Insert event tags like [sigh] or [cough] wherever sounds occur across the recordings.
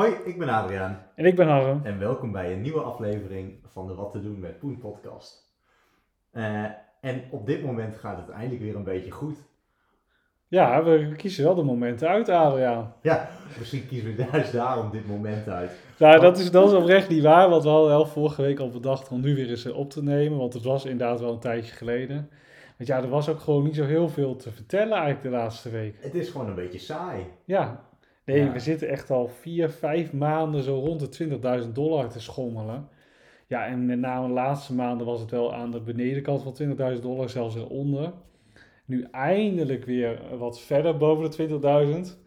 Hoi, ik ben Adriaan En ik ben Harm. en welkom bij een nieuwe aflevering van de Wat te doen met Poen podcast. Eh, en op dit moment gaat het eindelijk weer een beetje goed. Ja, we kiezen wel de momenten uit, Adriaan. Ja, misschien kiezen we juist daarom dit moment uit. Nou, dat is, dat is oprecht niet waar, want we hadden wel vorige week al bedacht om nu weer eens eh, op te nemen. Want het was inderdaad wel een tijdje geleden. Want ja, er was ook gewoon niet zo heel veel te vertellen eigenlijk de laatste week. Het is gewoon een beetje saai. Ja, nee, Ja. we zitten echt al vier, vijf maanden zo rond de 20.000 dollar te schommelen. Ja, en met name de laatste maanden was het wel aan de benedenkant van 20.000 dollar, zelfs eronder. Nu eindelijk weer wat verder boven de 20.000.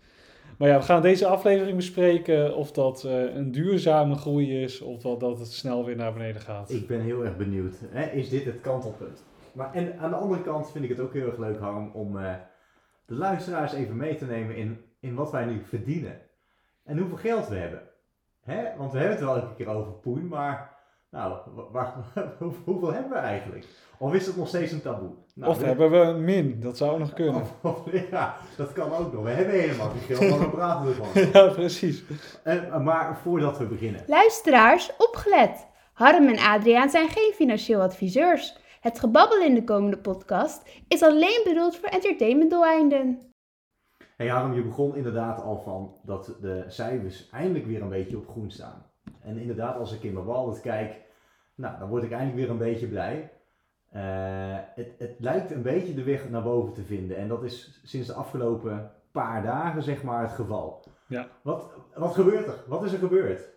Maar ja, we gaan deze aflevering bespreken of dat eh, een duurzame groei is of dat, dat het snel weer naar beneden gaat. Ik ben heel erg benieuwd. Hè? Is dit het kantelpunt? Maar en aan de andere kant vind ik het ook heel erg leuk, Harm, om eh, de luisteraars even mee te nemen in, in wat wij nu verdienen. En hoeveel geld we hebben. Hè? Want we hebben het wel elke keer over poen, maar nou, waar, [laughs] hoeveel hebben we eigenlijk? Of is het nog steeds een taboe? Nou, of we- hebben we een min, dat zou nog kunnen. [laughs] Of- of- ja, dat kan ook nog. We hebben helemaal geen geld, maar we [laughs] praten ervan. ja, precies. Eh, maar voordat we beginnen. Luisteraars, opgelet! Harm en Adriaan zijn geen financieel adviseurs. Het gebabbel in de komende podcast is alleen bedoeld voor entertainmentdoeleinden. Hey Harm, je begon inderdaad al van dat de cijfers eindelijk weer een beetje op groen staan. En inderdaad, als ik in mijn wallet kijk, nou, dan word ik eindelijk weer een beetje blij. Eh, het, het lijkt een beetje de weg naar boven te vinden. En dat is sinds de afgelopen paar dagen, zeg maar, het geval. Ja. Wat, wat gebeurt er? Wat is er gebeurd?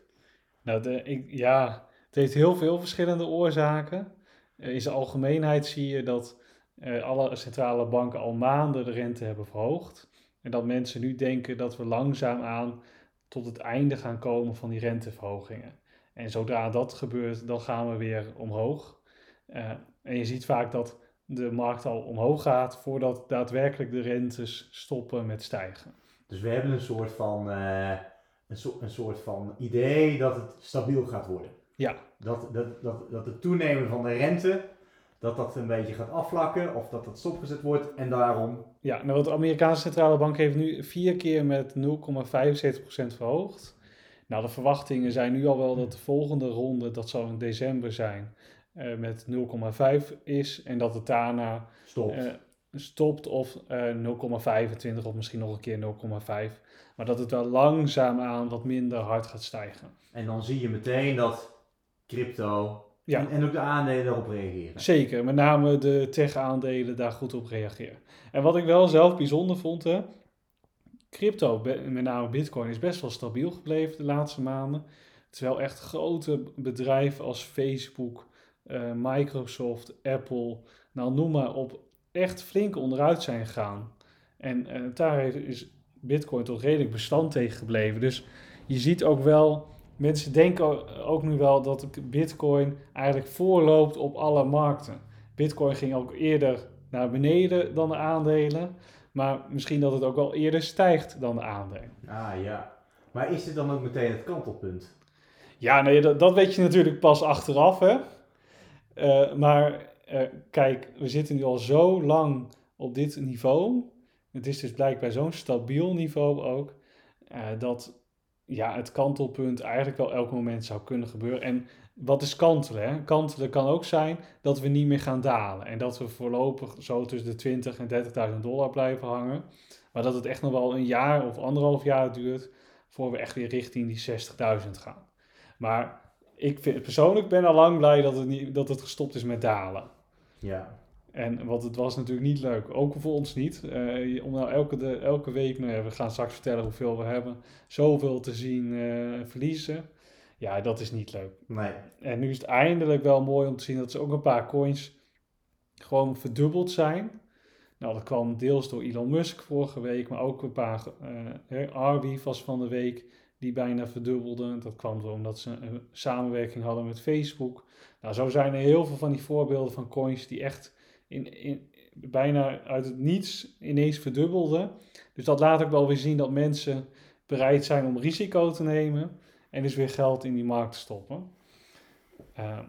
Nou, de, ik, ja, het heeft heel veel verschillende oorzaken. Eh, in zijn algemeenheid zie je dat eh, alle centrale banken al maanden de rente hebben verhoogd. En dat mensen nu denken dat we langzaamaan tot het einde gaan komen van die renteverhogingen. En zodra dat gebeurt, dan gaan we weer omhoog. Eh, en je ziet vaak dat de markt al omhoog gaat voordat daadwerkelijk de rentes stoppen met stijgen. Dus we hebben een soort van, eh, een, so- een soort van idee dat het stabiel gaat worden. Ja. Dat, dat, dat, dat het toenemen van de rente, dat dat een beetje gaat afvlakken of dat dat stopgezet wordt. En daarom, Ja, nou, de Amerikaanse centrale bank heeft nu vier keer met 0,75% verhoogd. Nou, de verwachtingen zijn nu al wel dat de volgende ronde, dat zal in december zijn, eh, met 0,5 is. En dat het daarna stop. eh, stopt of eh 0,25 of misschien nog een keer 0,5. Maar dat het wel langzaamaan wat minder hard gaat stijgen. en dan zie je meteen dat crypto Ja. en, en ook de aandelen daarop reageren. Zeker, met name de tech-aandelen daar goed op reageren. En wat ik wel zelf bijzonder vond, hè, crypto, met name Bitcoin, is best wel stabiel gebleven de laatste maanden. Terwijl echt grote bedrijven als Facebook, eh, Microsoft, Apple, nou noem maar op, echt flink onderuit zijn gegaan. En eh, daar is Bitcoin toch redelijk bestand tegen gebleven. Dus je ziet ook wel, mensen denken ook nu wel dat Bitcoin eigenlijk voorloopt op alle markten. Bitcoin ging ook eerder naar beneden dan de aandelen. Maar misschien dat het ook wel eerder stijgt dan de aandelen. Ah ja. Maar is dit dan ook meteen het kantelpunt? Ja, nee, dat, dat weet je natuurlijk pas achteraf, hè. Eh, maar eh, kijk, we zitten nu al zo lang op dit niveau. Het is dus blijkbaar zo'n stabiel niveau ook. eh, dat ja, het kantelpunt eigenlijk wel elk moment zou kunnen gebeuren. En wat is kantelen? Hè? Kantelen kan ook zijn dat we niet meer gaan dalen. En dat we voorlopig zo tussen de 20 en 30.000 dollar blijven hangen. Maar dat het echt nog wel een jaar of anderhalf jaar duurt voor we echt weer richting die 60.000 gaan. Maar ik vind, persoonlijk ben al lang blij dat het, niet, dat het gestopt is met dalen. Ja. En want het was natuurlijk niet leuk. Ook voor ons niet. Eh, om nou elke, de, elke week, nou ja, we gaan straks vertellen hoeveel we hebben, zoveel te zien eh, verliezen. Ja, dat is niet leuk. Nee. En nu is het eindelijk wel mooi om te zien dat ze ook een paar coins gewoon verdubbeld zijn. Nou, dat kwam deels door Elon Musk vorige week, maar ook een paar. eh Arby was van de week die bijna verdubbelde. Dat kwam door omdat ze een samenwerking hadden met Facebook. Nou, zo zijn er heel veel van die voorbeelden van coins die echt in, in, bijna uit het niets ineens verdubbelden. Dus dat laat ook wel weer zien dat mensen bereid zijn om risico te nemen en dus weer geld in die markt te stoppen. Ehm,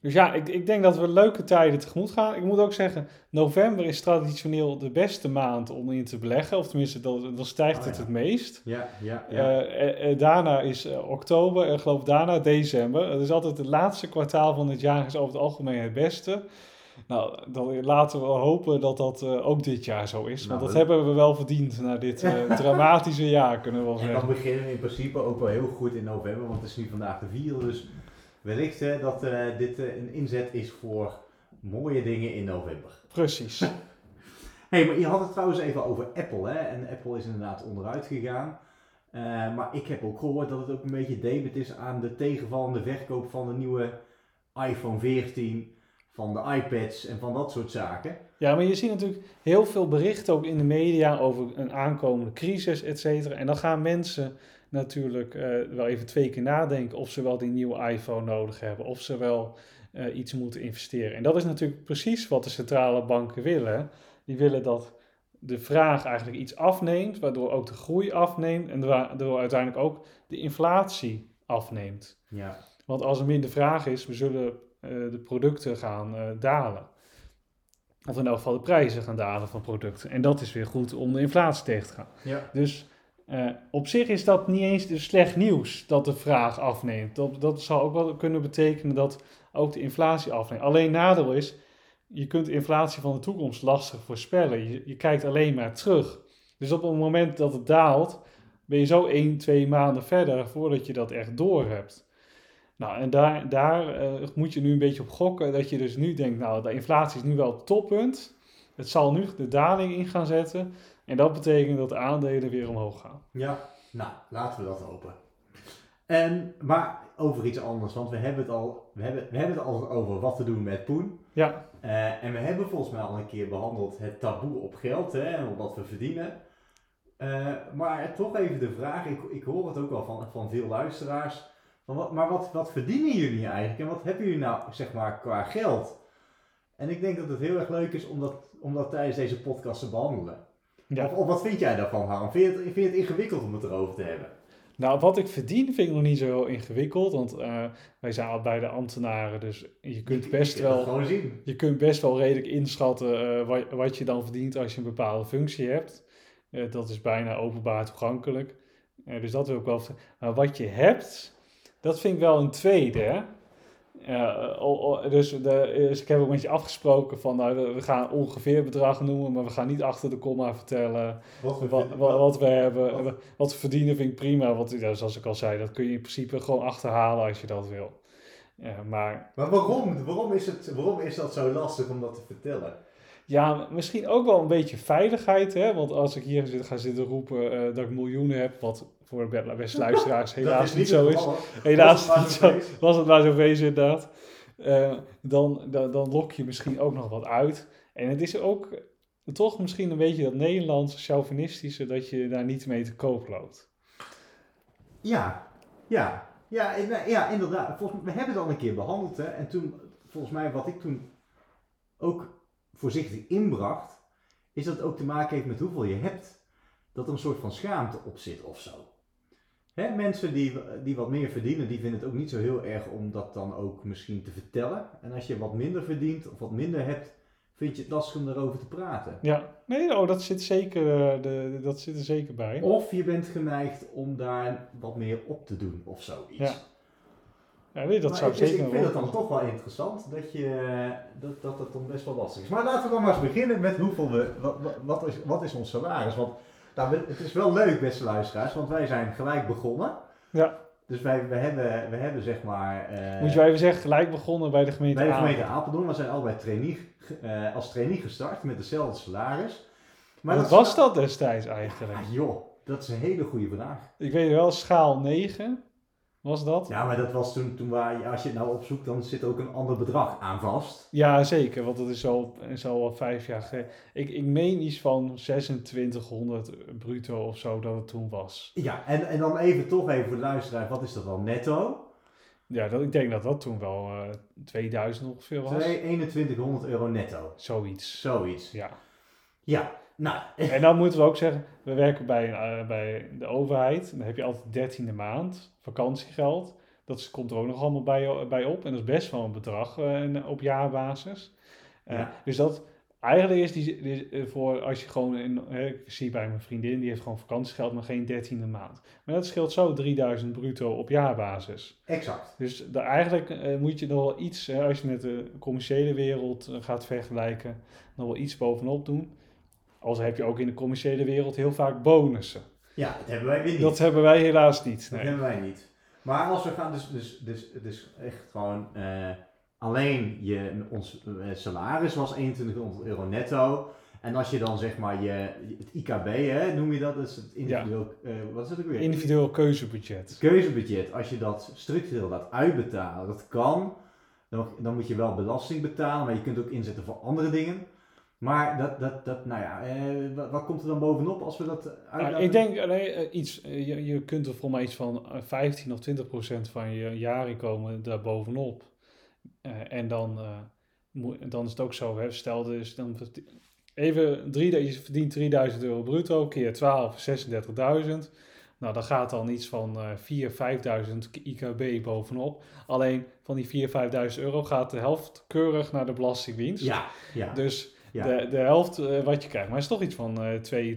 Dus ja, ik, ik denk dat we leuke tijden tegemoet gaan. Ik moet ook zeggen, november is traditioneel de beste maand om in te beleggen. Of tenminste, dan, dan stijgt Oh, het ja. het meest. Ja, ja, ja. Eh, eh, eh, daarna is oktober en geloof daarna december. Het is altijd het laatste kwartaal van het jaar is over het algemeen het beste. Nou, dan laten we hopen dat dat eh, ook dit jaar zo is. Want Nou, dat hebben we wel verdiend na dit eh, [laughs] dramatische jaar, kunnen we wel En dan zeggen. beginnen we in principe ook wel heel goed in november, want het is nu vandaag de vierde. Dus wellicht hè, dat eh, dit een inzet is voor mooie dingen in november. Precies. [laughs] hey, maar je had het trouwens even over Apple. Hè? En Apple is inderdaad onderuit gegaan. Maar ik heb ook gehoord dat het ook een beetje debet is aan de tegenvallende verkoop van de nieuwe iPhone 14, van de iPads en van dat soort zaken. Ja, maar je ziet natuurlijk heel veel berichten ook in de media over een aankomende crisis, et cetera. En dan gaan mensen natuurlijk eh, wel even twee keer nadenken of ze wel die nieuwe iPhone nodig hebben, of ze wel eh, iets moeten investeren. En dat is natuurlijk precies wat de centrale banken willen. Die willen dat de vraag eigenlijk iets afneemt, waardoor ook de groei afneemt en waardoor uiteindelijk ook de inflatie afneemt. Ja, Want als er minder vraag is, we zullen de producten gaan eh, dalen. Of in elk geval de prijzen gaan dalen van producten. En dat is weer goed om de inflatie tegen te gaan. ja. Dus eh, op zich is dat niet eens dus slecht nieuws dat de vraag afneemt. Dat, dat zou ook wel kunnen betekenen dat ook de inflatie afneemt. Alleen nadeel is, je kunt de inflatie van de toekomst lastig voorspellen. Je, je kijkt alleen maar terug. Dus op het moment dat het daalt, ben je zo 1, 2 maanden verder voordat je dat echt door hebt. Nou, en daar, daar eh, moet je nu een beetje op gokken. Dat je dus nu denkt, nou, de inflatie is nu wel het toppunt. Het zal nu de daling in gaan zetten. En dat betekent dat de aandelen weer omhoog gaan. Ja, nou, laten we dat hopen. En, maar over iets anders, want we hebben het al, we hebben, we hebben het al over wat te doen met poen. Ja, Eh, en we hebben volgens mij al een keer behandeld het taboe op geld hè, en op wat we verdienen. Eh, maar toch even de vraag, ik, ik hoor het ook wel van, van veel luisteraars. Van wat, maar wat, wat verdienen jullie eigenlijk en wat hebben jullie nou zeg maar qua geld? En ik denk dat het heel erg leuk is om dat, om dat tijdens deze podcast te behandelen. Ja. Of, of wat vind jij daarvan, Harm? Vind je, het, vind je het ingewikkeld om het erover te hebben? nou wat ik verdien vind ik nog niet zo heel ingewikkeld. Want eh, wij zijn allebei de ambtenaren, dus je kunt best Je wel... Je kunt best wel redelijk inschatten eh, wat, wat je dan verdient als je een bepaalde functie hebt. Eh, dat is bijna openbaar toegankelijk. Dus dat wil ik wel. wat je hebt, dat vind ik wel een tweede. Hè? O- dus, de, dus ik heb ook met je afgesproken van nou, we- gaan ongeveer bedrag noemen, maar we gaan niet achter de komma vertellen Wat we wat, wat, wat we hebben. wat- Wat, we verdienen vind ik prima, want ja, zoals ik al zei, dat kun je in principe gewoon achterhalen als je dat wil. Ja, maar Maar waarom? Waarom is, het, waarom is dat zo lastig om dat te vertellen? Ja, misschien ook wel een beetje veiligheid, hè? Want als ik hier zit, ga zitten roepen eh, dat ik miljoenen heb, wat voor de beste luisteraars [laughs] helaas niet zo is. Helaas Was het maar niet zo? Was het maar zo wezen inderdaad. Eh, dan, dan, dan lok je misschien ook nog wat uit. En het is ook toch misschien een beetje dat Nederlandse chauvinistische dat je daar niet mee te koop loopt. Ja, ja, ja, ja inderdaad. Volgens, we hebben het al een keer behandeld. Hè? En toen, volgens mij, wat ik toen ook voorzichtig inbracht, is dat het ook te maken heeft met hoeveel je hebt. Dat er een soort van schaamte op zit of zo. Hè, mensen die, die wat meer verdienen, die vinden het ook niet zo heel erg om dat dan ook misschien te vertellen. En als je wat minder verdient of wat minder hebt, vind je het lastig om daarover te praten. Ja, nee, oh, dat, zit zeker, eh, de, dat zit er zeker bij. Of je bent geneigd om daar wat meer op te doen of zoiets. Ja, Ja, nee, dat Maar zou ik, dus zeker ik vind het dan toch wel interessant dat, je, dat, dat het dan best wel lastig is. Maar laten we dan maar eens beginnen met hoeveel we, wat, wat, wat, is, wat is ons salaris? Want nou, het is wel leuk, beste luisteraars, want wij zijn gelijk begonnen. Ja. Dus wij we hebben, we hebben zeg maar... eh, Moet je wel even zeggen, gelijk begonnen bij de gemeente bij de gemeente Apeldoorn. Apeldoorn, we zijn allebei trainee, eh, als trainee gestart met hetzelfde salaris. Maar Wat dat was dat destijds eigenlijk? Ah, joh, dat is een hele goede vraag. Ik weet wel, schaal 9 was dat. Ja, maar dat was toen, toen waar, als je het nou opzoekt, dan zit ook een ander bedrag aan vast. Ja, zeker, want dat is al, is al wel vijf jaar geleden. Ik, ik meen iets van 2600 bruto of zo dat het toen was. Ja, en, en dan even toch even voor de luisteraar, wat is dat dan netto? Ja, dat, ik denk dat dat toen wel eh 2000 ongeveer was. Twee- 2100 euro netto. Zoiets. Zoiets. Ja. Ja, nou, [laughs] En dan moeten we ook zeggen, we werken bij, eh, bij de overheid. Dan heb je altijd de dertiende maand vakantiegeld. Dat komt er ook nog allemaal bij, bij op. En dat is best wel een bedrag eh, op jaarbasis. Eh, Ja. Dus dat, eigenlijk is die, die- eh, voor als je gewoon, in, ik zie bij mijn vriendin, die heeft gewoon vakantiegeld, maar geen dertiende maand. Maar dat scheelt zo 3000 bruto op jaarbasis. Exact. Dus eigenlijk eh, moet je nog wel iets, als je met de commerciële wereld eh, gaat vergelijken, nog wel iets bovenop doen. Als heb je ook in de commerciële wereld heel vaak bonussen. Ja, dat hebben wij weer niet. Dat hebben wij helaas niet. Dat Nee. hebben wij niet. Maar als we gaan, dus, dus, dus, dus echt gewoon eh, alleen je, ons eh, salaris was 2100 euro netto. En als je dan zeg maar je, het IKB, hè, noem je dat, dat is het individueel, eh, wat is het ook weer? Individueel keuzebudget. keuzebudget, als je dat structureel laat uitbetalen, dat kan. Dan, dan moet je wel belasting betalen, maar je kunt ook inzetten voor andere dingen. Maar dat, dat, dat nou ja, eh, wat, wat komt er dan bovenop als we dat uit Nou, ik denk nee, eh, iets, eh, je, je kunt er voor mij iets van eh, 15 of 20 procent van je jaarinkomen daar bovenop. Eh, en dan, eh, moet- dan is het ook zo, hè, stel dus, dan even, drie, je verdient 3000 euro bruto, keer 12, 36.000. Nou, dan gaat dan iets van eh 4.000, 5.000 IKB bovenop. Alleen van die 4.000, 5.000 euro gaat de helft keurig naar de Belastingdienst. Ja, ja. Dus Ja. de, de helft eh, wat je krijgt. Maar het is toch iets van eh 2,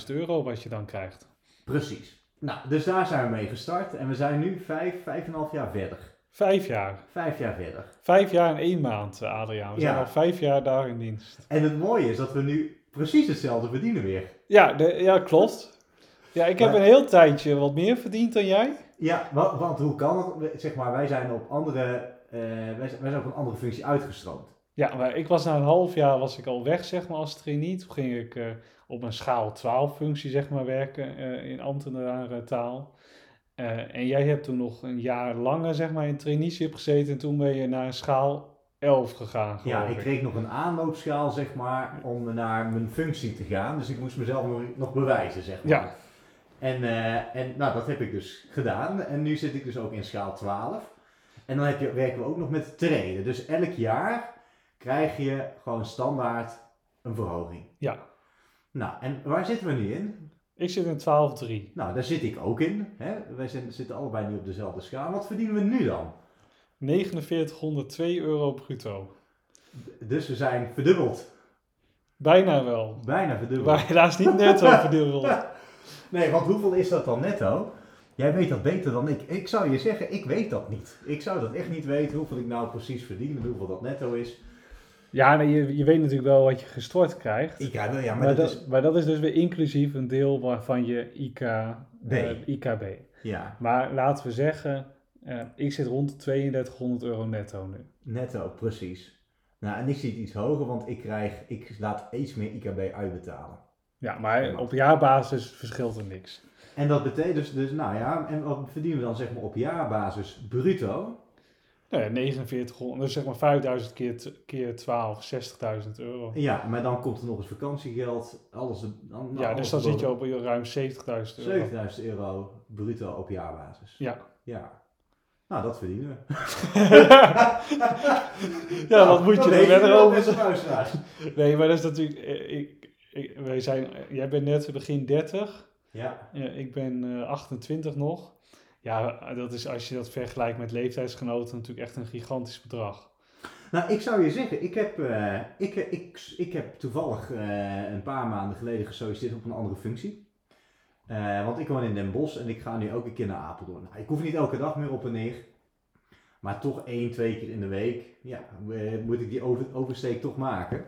2.500 euro wat je dan krijgt. Precies. Nou, dus daar zijn we mee gestart en we zijn nu vijf, vijf en een half jaar verder. Vijf jaar. Vijf jaar verder. Vijf jaar en één maand, eh, Adriaan. We Ja. zijn al vijf jaar daar in dienst. En het mooie is dat we nu precies hetzelfde verdienen weer. Ja, de, ja klopt. Ja, ik heb Maar- een heel tijdje wat meer verdiend dan jij. Ja, wa- want, hoe kan het? Zeg maar, wij zijn op andere, eh, wij, zijn, wij zijn op een andere functie uitgestroomd. Ja, maar ik was na een half jaar was ik al weg, zeg maar, als trainee. Toen ging ik eh, op een schaal 12 functie, zeg maar, werken eh, in ambtenarentaal. Eh en jij hebt toen nog een jaar langer, zeg maar, in traineeship gezeten. En toen ben je naar schaal 11 gegaan, Ja, ik kreeg nog een aanloopschaal, zeg maar, om naar mijn functie te gaan. Dus ik moest mezelf nog- nog bewijzen, zeg maar. Ja. En, en nou, dat heb ik dus gedaan. En nu zit ik dus ook in schaal 12. En dan heb je, werken we ook nog met treden. Dus elk jaar krijg je gewoon standaard een verhoging. Ja. Nou, en waar zitten we nu in? Ik zit in 12-3. Nou, daar zit ik ook in. Hè? Wij zijn, zitten allebei nu op dezelfde schaal. Wat verdienen we nu dan? 4902 euro bruto. Dus we zijn verdubbeld. Bijna wel. Bijna verdubbeld. Maar helaas niet netto [laughs] verdubbeld. Nee, want hoeveel is dat dan netto? Jij weet dat beter dan ik. Ik zou je zeggen, ik weet dat niet. Ik zou dat echt niet weten hoeveel ik nou precies verdien en hoeveel dat netto is. Ja, je, je weet natuurlijk wel wat je gestort krijgt. Ik, ja, maar, maar, dat, is... maar dat is dus weer inclusief een deel waarvan je IK, B. eh, IKB. Ja, Maar laten we zeggen, eh, ik zit rond de 3200 euro netto nu. netto, precies. Nou, en ik zie het iets hoger, want ik krijg, ik laat iets meer IKB uitbetalen. Ja, maar op jaarbasis verschilt er niks. En dat betekent dus, dus, nou ja, en wat verdienen we dan zeg maar op jaarbasis bruto? Nou ja, 4900, dus zeg maar 5000 keer, keer 12, 60.000 euro. Ja, maar dan komt er nog eens vakantiegeld, alles. Dan, nou, Ja, alles dus dan zit je op ruim 70.000 euro. 7000 euro bruto op jaarbasis. Ja. Ja. Nou, dat verdienen we. [laughs] ja, dat moet je er verder over. Nee, maar dat is natuurlijk. eh, Ik, ik, wij zijn, jij bent net begin 30. Ja, Ja, ik ben eh, 28 nog. Ja, dat is als je dat vergelijkt met leeftijdsgenoten natuurlijk echt een gigantisch bedrag. nou ik zou je zeggen, ik heb, eh, ik, ik, ik heb toevallig eh, een paar maanden geleden gesolliciteerd op een andere functie. Eh, want ik woon in Den Bosch en ik ga nu elke keer naar Apeldoorn. Nou, ik hoef niet elke dag meer op en neer. Maar toch één, twee keer in de week ja, eh, moet ik die over, oversteek toch maken.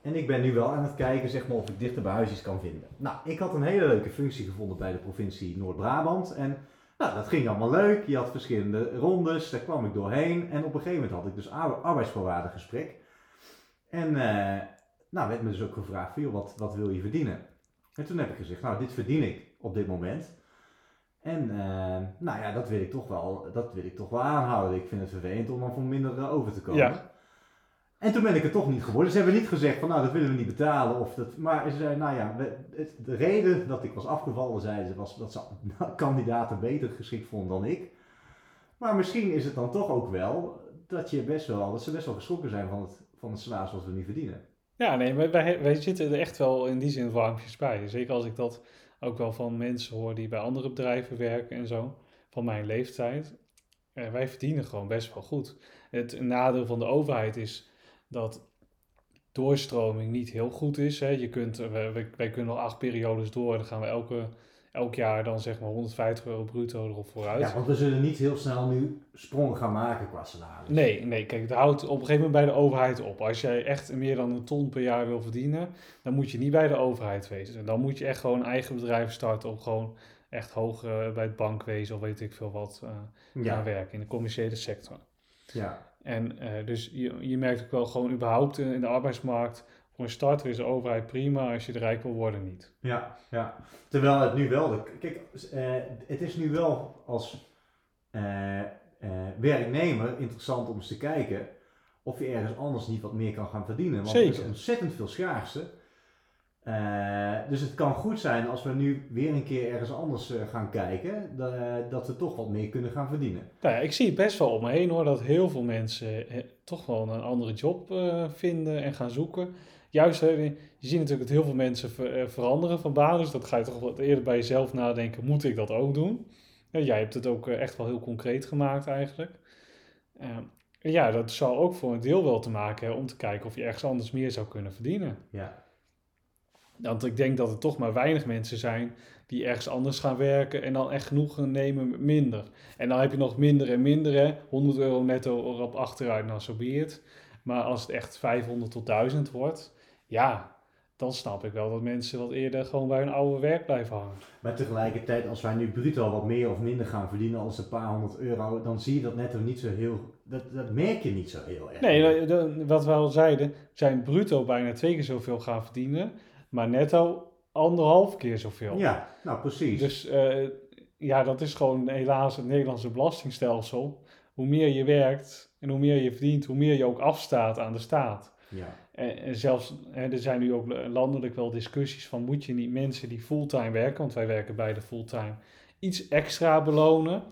En ik ben nu wel aan het kijken zeg maar, of ik dichter bij huis iets kan vinden. Nou, ik had een hele leuke functie gevonden bij de provincie Noord-Brabant. En nou, dat ging allemaal leuk. Je had verschillende rondes, daar kwam ik doorheen. En op een gegeven moment had ik dus ar- arbeidsvoorwaardengesprek. En eh, nou, werd me dus ook gevraagd, wat, wat wil je verdienen? En toen heb ik gezegd, nou, dit verdien ik op dit moment. En eh, nou ja, dat wil, ik toch wel, dat wil ik toch wel aanhouden. Ik vind het vervelend om dan voor minder over te komen. En toen ben ik het toch niet geworden. Ze hebben niet gezegd van nou dat willen we niet betalen. Of dat, maar ze zeiden nou ja, de reden dat ik was afgevallen zeiden ze was dat ze [laughs] kandidaten beter geschikt vonden dan ik. Maar misschien is het dan toch ook wel dat, je best wel, dat ze best wel geschrokken zijn van het, van het salaris wat we nu verdienen. Ja, nee, wij zitten er echt wel in die zin warmpjes bij. Zeker als ik dat ook wel van mensen hoor die bij andere bedrijven werken en zo, van mijn leeftijd. eh, wij verdienen gewoon best wel goed. Het nadeel van de overheid is dat doorstroming niet heel goed is. Hè. Je kunt, wij, kunnen al acht periodes door. Dan gaan we elke, elk jaar dan zeg maar 150 euro bruto erop vooruit. Ja, want we zullen niet heel snel nu sprongen gaan maken qua salaris. Nee, nee, kijk, het houdt op een gegeven moment bij de overheid op. Als jij echt meer dan een ton per jaar wil verdienen, dan moet je niet bij de overheid wezen. Dan moet je echt gewoon eigen bedrijf starten om gewoon echt hoog eh, bij het bankwezen of weet ik veel wat gaan Ja, werken in de commerciële sector. ja. En eh, dus je, je merkt ook wel gewoon überhaupt in, de arbeidsmarkt, voor een starter is de overheid prima, als je er rijk wil worden niet. Ja, ja. Terwijl het nu wel, de, kijk, eh, het is nu wel als eh, werknemer interessant om eens te kijken of je ergens anders niet wat meer kan gaan verdienen. Want er Zeker. is ontzettend veel schaarste. Eh, dus het kan goed zijn als we nu weer een keer ergens anders eh, gaan kijken, da- dat we toch wat meer kunnen gaan verdienen. Nou ja, ik zie het best wel om me heen hoor, dat heel veel mensen eh, toch wel een andere job eh, vinden en gaan zoeken. Juist, hè, je ziet natuurlijk dat heel veel mensen ver- eh, veranderen van baan, dus dat ga je toch wat eerder bij jezelf nadenken, moet ik dat ook doen? Ja, jij hebt het ook eh, echt wel heel concreet gemaakt eigenlijk. Eh, en ja, dat zal ook voor een deel wel te maken hebben om te kijken of je ergens anders meer zou kunnen verdienen. Ja, Want ik denk dat er toch maar weinig mensen zijn die ergens anders gaan werken en dan echt genoegen nemen met minder. En dan heb je nog minder en minder, hè. 100 euro netto erop achteruit, nou zo. Maar als het echt 500 tot 1000 wordt, ja, dan snap ik wel dat mensen wat eerder gewoon bij hun oude werk blijven hangen. maar tegelijkertijd als wij nu bruto wat meer of minder gaan verdienen als een paar honderd euro, dan zie je dat netto niet zo heel, dat, dat merk je niet zo heel erg. Nee, wat we al zeiden, zijn bruto bijna twee keer zoveel gaan verdienen, maar netto anderhalf keer zoveel. Ja, nou precies. Dus eh, ja, dat is gewoon helaas het Nederlandse belastingstelsel. Hoe meer je werkt en hoe meer je verdient, hoe meer je ook afstaat aan de staat. ja. En, en zelfs, hè, er zijn nu ook landelijk wel discussies van moet je niet mensen die fulltime werken, want wij werken beide fulltime, iets extra belonen.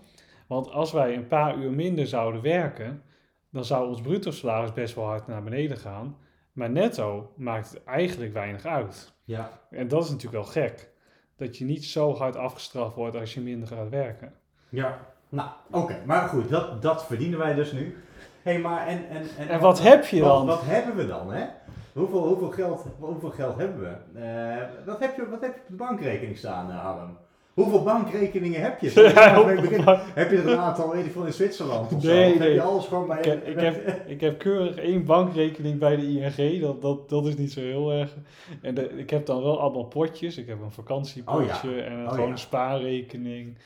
Want als wij een paar uur minder zouden werken, dan zou ons bruto salaris best wel hard naar beneden gaan. Maar netto maakt het eigenlijk weinig uit. Ja, En dat is natuurlijk wel gek. Dat je niet zo hard afgestraft wordt als je minder gaat werken. ja. Nou, oké. Maar goed, dat, dat verdienen wij dus nu. hey, maar en, en, en, En wat heb je dan? Wat hebben we dan, hè? Hoeveel, hoeveel, geld, hoeveel geld hebben we? Eh, wat, heb je, wat heb je op de bankrekening staan, eh, Harm? Hoeveel bankrekeningen heb je? [laughs] Ja? Heb je er een aantal, weet ik veel, in Zwitserland of zo? Nee, Of heb je alles gewoon bij... Ik heb, ik, heb, [laughs] ik heb keurig één bankrekening bij de ING. Dat, dat, dat is niet zo heel erg. En de, ik heb dan wel allemaal potjes. Ik heb een vakantiepotje Oh ja. en Oh gewoon ja. een spaarrekening.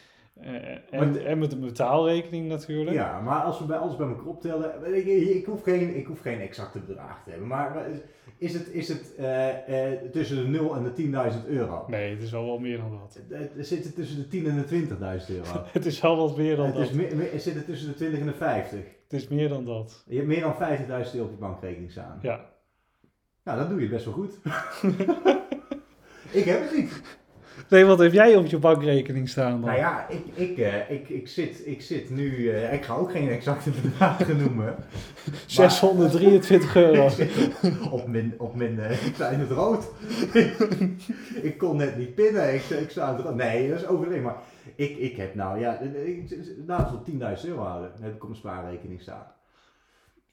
Eh, en, de- en met een betaalrekening natuurlijk. Ja, maar als we bij alles bij elkaar optellen, ik, ik, hoef geen, ik hoef geen exacte bedrag te hebben, maar is het, is het eh, eh, tussen de 0 en de 10.000 euro? Nee, het is al wel meer dan dat. Het zit het tussen de 10 en de 20.000 euro? [laughs] Het is al wat meer dan Het dat. is meer, meer, zit het tussen de 20 en de 50? Het is meer dan dat. Je hebt meer dan 50.000 euro op je bankrekening staan. Ja. Nou, dat doe je best wel goed. [laughs] ik heb het niet. Nee, wat heb jij op je bankrekening staan dan? Nou ja, ik, ik, eh, ik, ik, zit, ik zit nu, eh, ik ga ook geen exacte bedragen noemen. [laughs] 623 euro. [laughs] op mijn, op mijn eh, ik sta in het rood. ik kon net niet pinnen. Ik, ik sta in het rood. Nee, dat is overdreven. Maar ik, ik heb nou, ja, ik, laten we het 10.000 euro houden. Dan heb ik op mijn spaarrekening staan.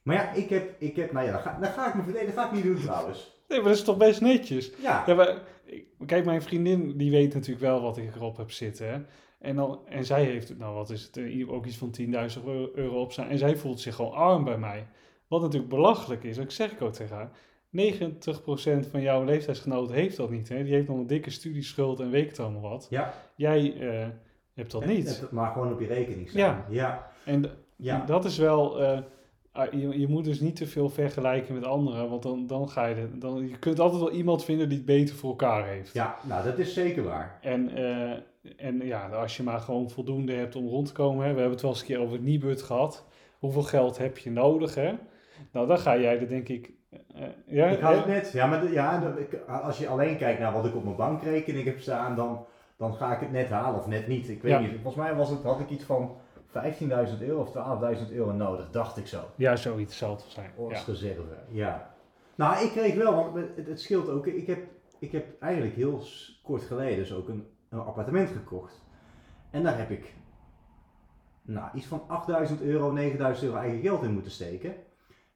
Maar ja, ik heb, ik heb nou ja, dan ga, dan ga ik me verdedigen. Dat ga ik niet doen trouwens. Nee, maar dat is toch best netjes? Ja, Ja, maar ik- kijk, mijn vriendin die weet natuurlijk wel wat ik erop heb zitten. Hè? En, dan, en zij heeft, nou wat is het, eh, ook iets van 10.000 euro- op staan. En zij voelt zich gewoon arm bij mij. Wat natuurlijk belachelijk is, dat zeg ik ook tegen haar. 90% van jouw leeftijdsgenoten heeft dat niet. Hè? Die heeft nog een dikke studieschuld en weet het allemaal wat. ja. Jij eh, hebt dat niet. Het- Maar gewoon op je rekening staan. Ja. Ja. En Ja. dat is wel... eh, je, je moet dus niet te veel vergelijken met anderen. Want dan, dan ga je... Dan, je kunt altijd wel iemand vinden die het beter voor elkaar heeft. ja, nou dat is zeker waar. En, eh, en ja, als je maar gewoon voldoende hebt om rond te komen. Hè. We hebben het wel eens een keer over het Nibud gehad. Hoeveel geld heb je nodig? Hè? Nou, dan ga jij er denk ik... eh, ja, Ik had het net, ja, maar de- ja, als je alleen kijkt naar wat ik op mijn bankrekening heb staan, dan, dan ga ik het net halen of net niet. Ik weet Ja. niet, volgens mij was het, had ik iets van 15.000 euro of 12.000 euro nodig, dacht ik zo. ja, zoiets zal het zijn. Als Ja. reserve, ja. Nou, ik kreeg wel, want het, het scheelt ook, ik heb, ik heb eigenlijk heel kort geleden dus ook een, een appartement gekocht. En daar heb ik nou, iets van 8000 euro, 9000 euro eigen geld in moeten steken.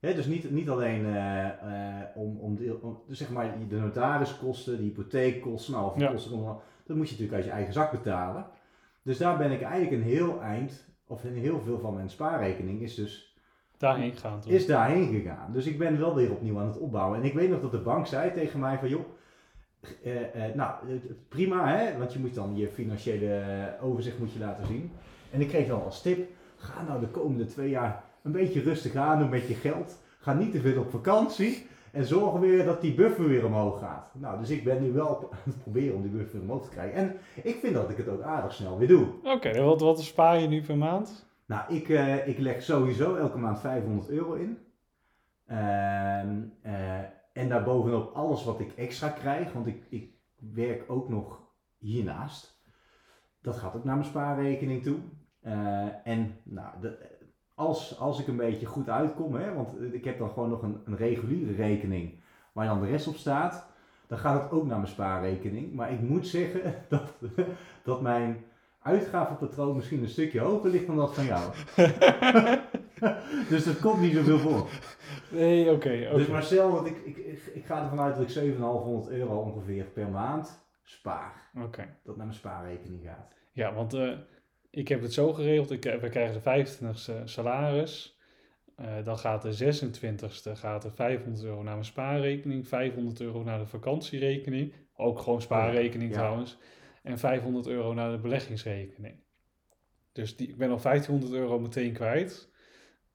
Dus niet, niet alleen eh, eh, om, om, de, om- dus zeg maar de notariskosten, de hypotheekkosten, nou, of Ja. kosten, dat moet je natuurlijk uit je eigen zak betalen. Dus daar ben ik eigenlijk een heel eind, of heel veel van mijn spaarrekening is dus Daarheen gaan. toch? is daarheen gegaan. Dus ik ben wel weer opnieuw aan het opbouwen. En ik weet nog dat de bank zei tegen mij van joh, eh, eh, nou het- het- prima hè, want je moet dan je financiële eh, overzicht moet je laten zien. En ik kreeg dan als tip, ga nou de komende twee jaar een beetje rustig aan doen met je geld. Ga niet te veel op vakantie. En zorg weer dat die buffer weer omhoog gaat. Nou, dus ik ben nu wel aan het proberen om die buffer omhoog te krijgen. En ik vind dat ik het ook aardig snel weer doe. Oké, wat, wat spaar je nu per maand? Nou, ik, eh, ik leg sowieso elke maand 500 euro in. Ehm, eh, en daarbovenop alles wat ik extra krijg, want ik, ik werk ook nog hiernaast. Dat gaat ook naar mijn spaarrekening toe. Eh, en nou, de- als, als ik een beetje goed uitkom, hè, want ik heb dan gewoon nog een, een reguliere rekening waar dan de rest op staat, dan gaat het ook naar mijn spaarrekening. Maar ik moet zeggen [laughs] dat, dat mijn uitgavenpatroon misschien een stukje hoger ligt dan dat van jou. [laughs] dus dat komt niet zoveel voor. Nee, oké. Dus ik, ik, ik, ik ga ervan uit dat ik 7,500 euro ongeveer per maand spaar. Oké. Dat naar mijn spaarrekening gaat. Ja, want eh, ik heb het zo geregeld. Ik, we krijgen de 25ste salaris. Eh, dan gaat de 26ste gaat er 500 euro naar mijn spaarrekening. 500 euro naar de vakantierekening. Ook gewoon spaarrekening Ja. trouwens. En 500 euro naar de beleggingsrekening. Dus die, ik ben al 1500 euro meteen kwijt.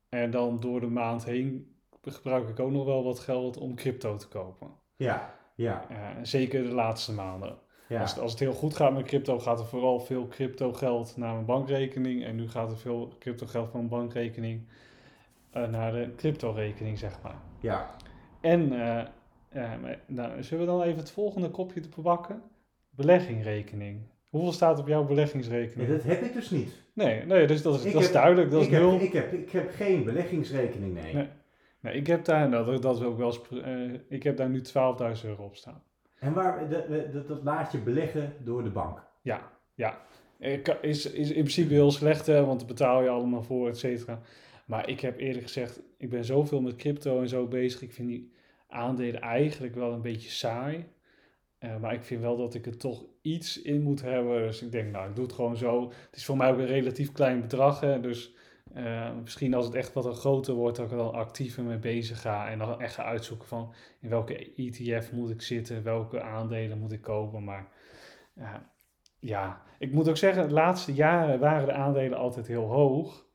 En dan door de maand heen gebruik ik ook nog wel wat geld om crypto te kopen. Ja, ja, en zeker de laatste maanden. Ja. Als, als het heel goed gaat met crypto, gaat er vooral veel crypto geld naar mijn bankrekening. En nu gaat er veel crypto geld van mijn bankrekening eh, naar de crypto rekening, zeg maar. ja. En maar- nou, zullen we dan even het volgende kopje te bewakken? Beleggingrekening. Hoeveel staat op jouw Nee, beleggingsrekening? dat heb ik dus niet. Nee, nee dus dat is, Ik dat is heb- duidelijk. Dat is ik, heb, nul. ik, heb, ik heb geen beleggingsrekening, nee. Nee. Nee, ik heb daar, nou, dat, dat is ook wel eens, ik heb daar nu 12.000 euro op staan. En waar, dat, dat, laat je beleggen door de bank. Ja, ja. Is, is in principe heel slecht, hè, want daar betaal je allemaal voor, et cetera. Maar ik heb eerlijk gezegd, ik ben zoveel met crypto en zo bezig. Ik vind die aandelen eigenlijk wel een beetje saai. Eh, maar ik vind wel dat ik er toch iets in moet hebben. Dus ik denk, nou, ik doe het gewoon zo. Het is voor mij ook een relatief klein bedrag. Hè, dus eh, misschien als het echt wat groter wordt, dat ik er dan actiever mee bezig ga. En dan echt ga uitzoeken van in welke ETF moet ik zitten, welke aandelen moet ik kopen. Maar ja, ja, ik moet ook zeggen, de laatste jaren waren de aandelen altijd heel hoog.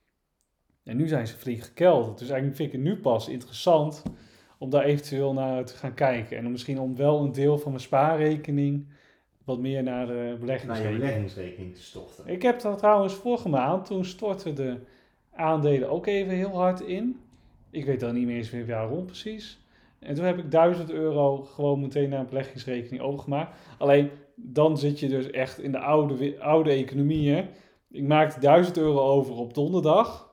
En nu zijn ze flink gekelderd. Dus eigenlijk vind ik het nu pas interessant om daar eventueel naar te gaan kijken. En om misschien om wel een deel van mijn spaarrekening wat meer naar de Naar beleggingsrekening. beleggingsrekening te storten. Ik heb dat trouwens vorige maand, toen stortten de aandelen ook even heel hard in. Ik weet dan niet meer eens meer waarom precies. En toen heb ik 1000 euro gewoon meteen naar een beleggingsrekening overgemaakt. Alleen dan zit je dus echt in de oude, oude economie. Hè? Ik maakte 1000 euro over op donderdag.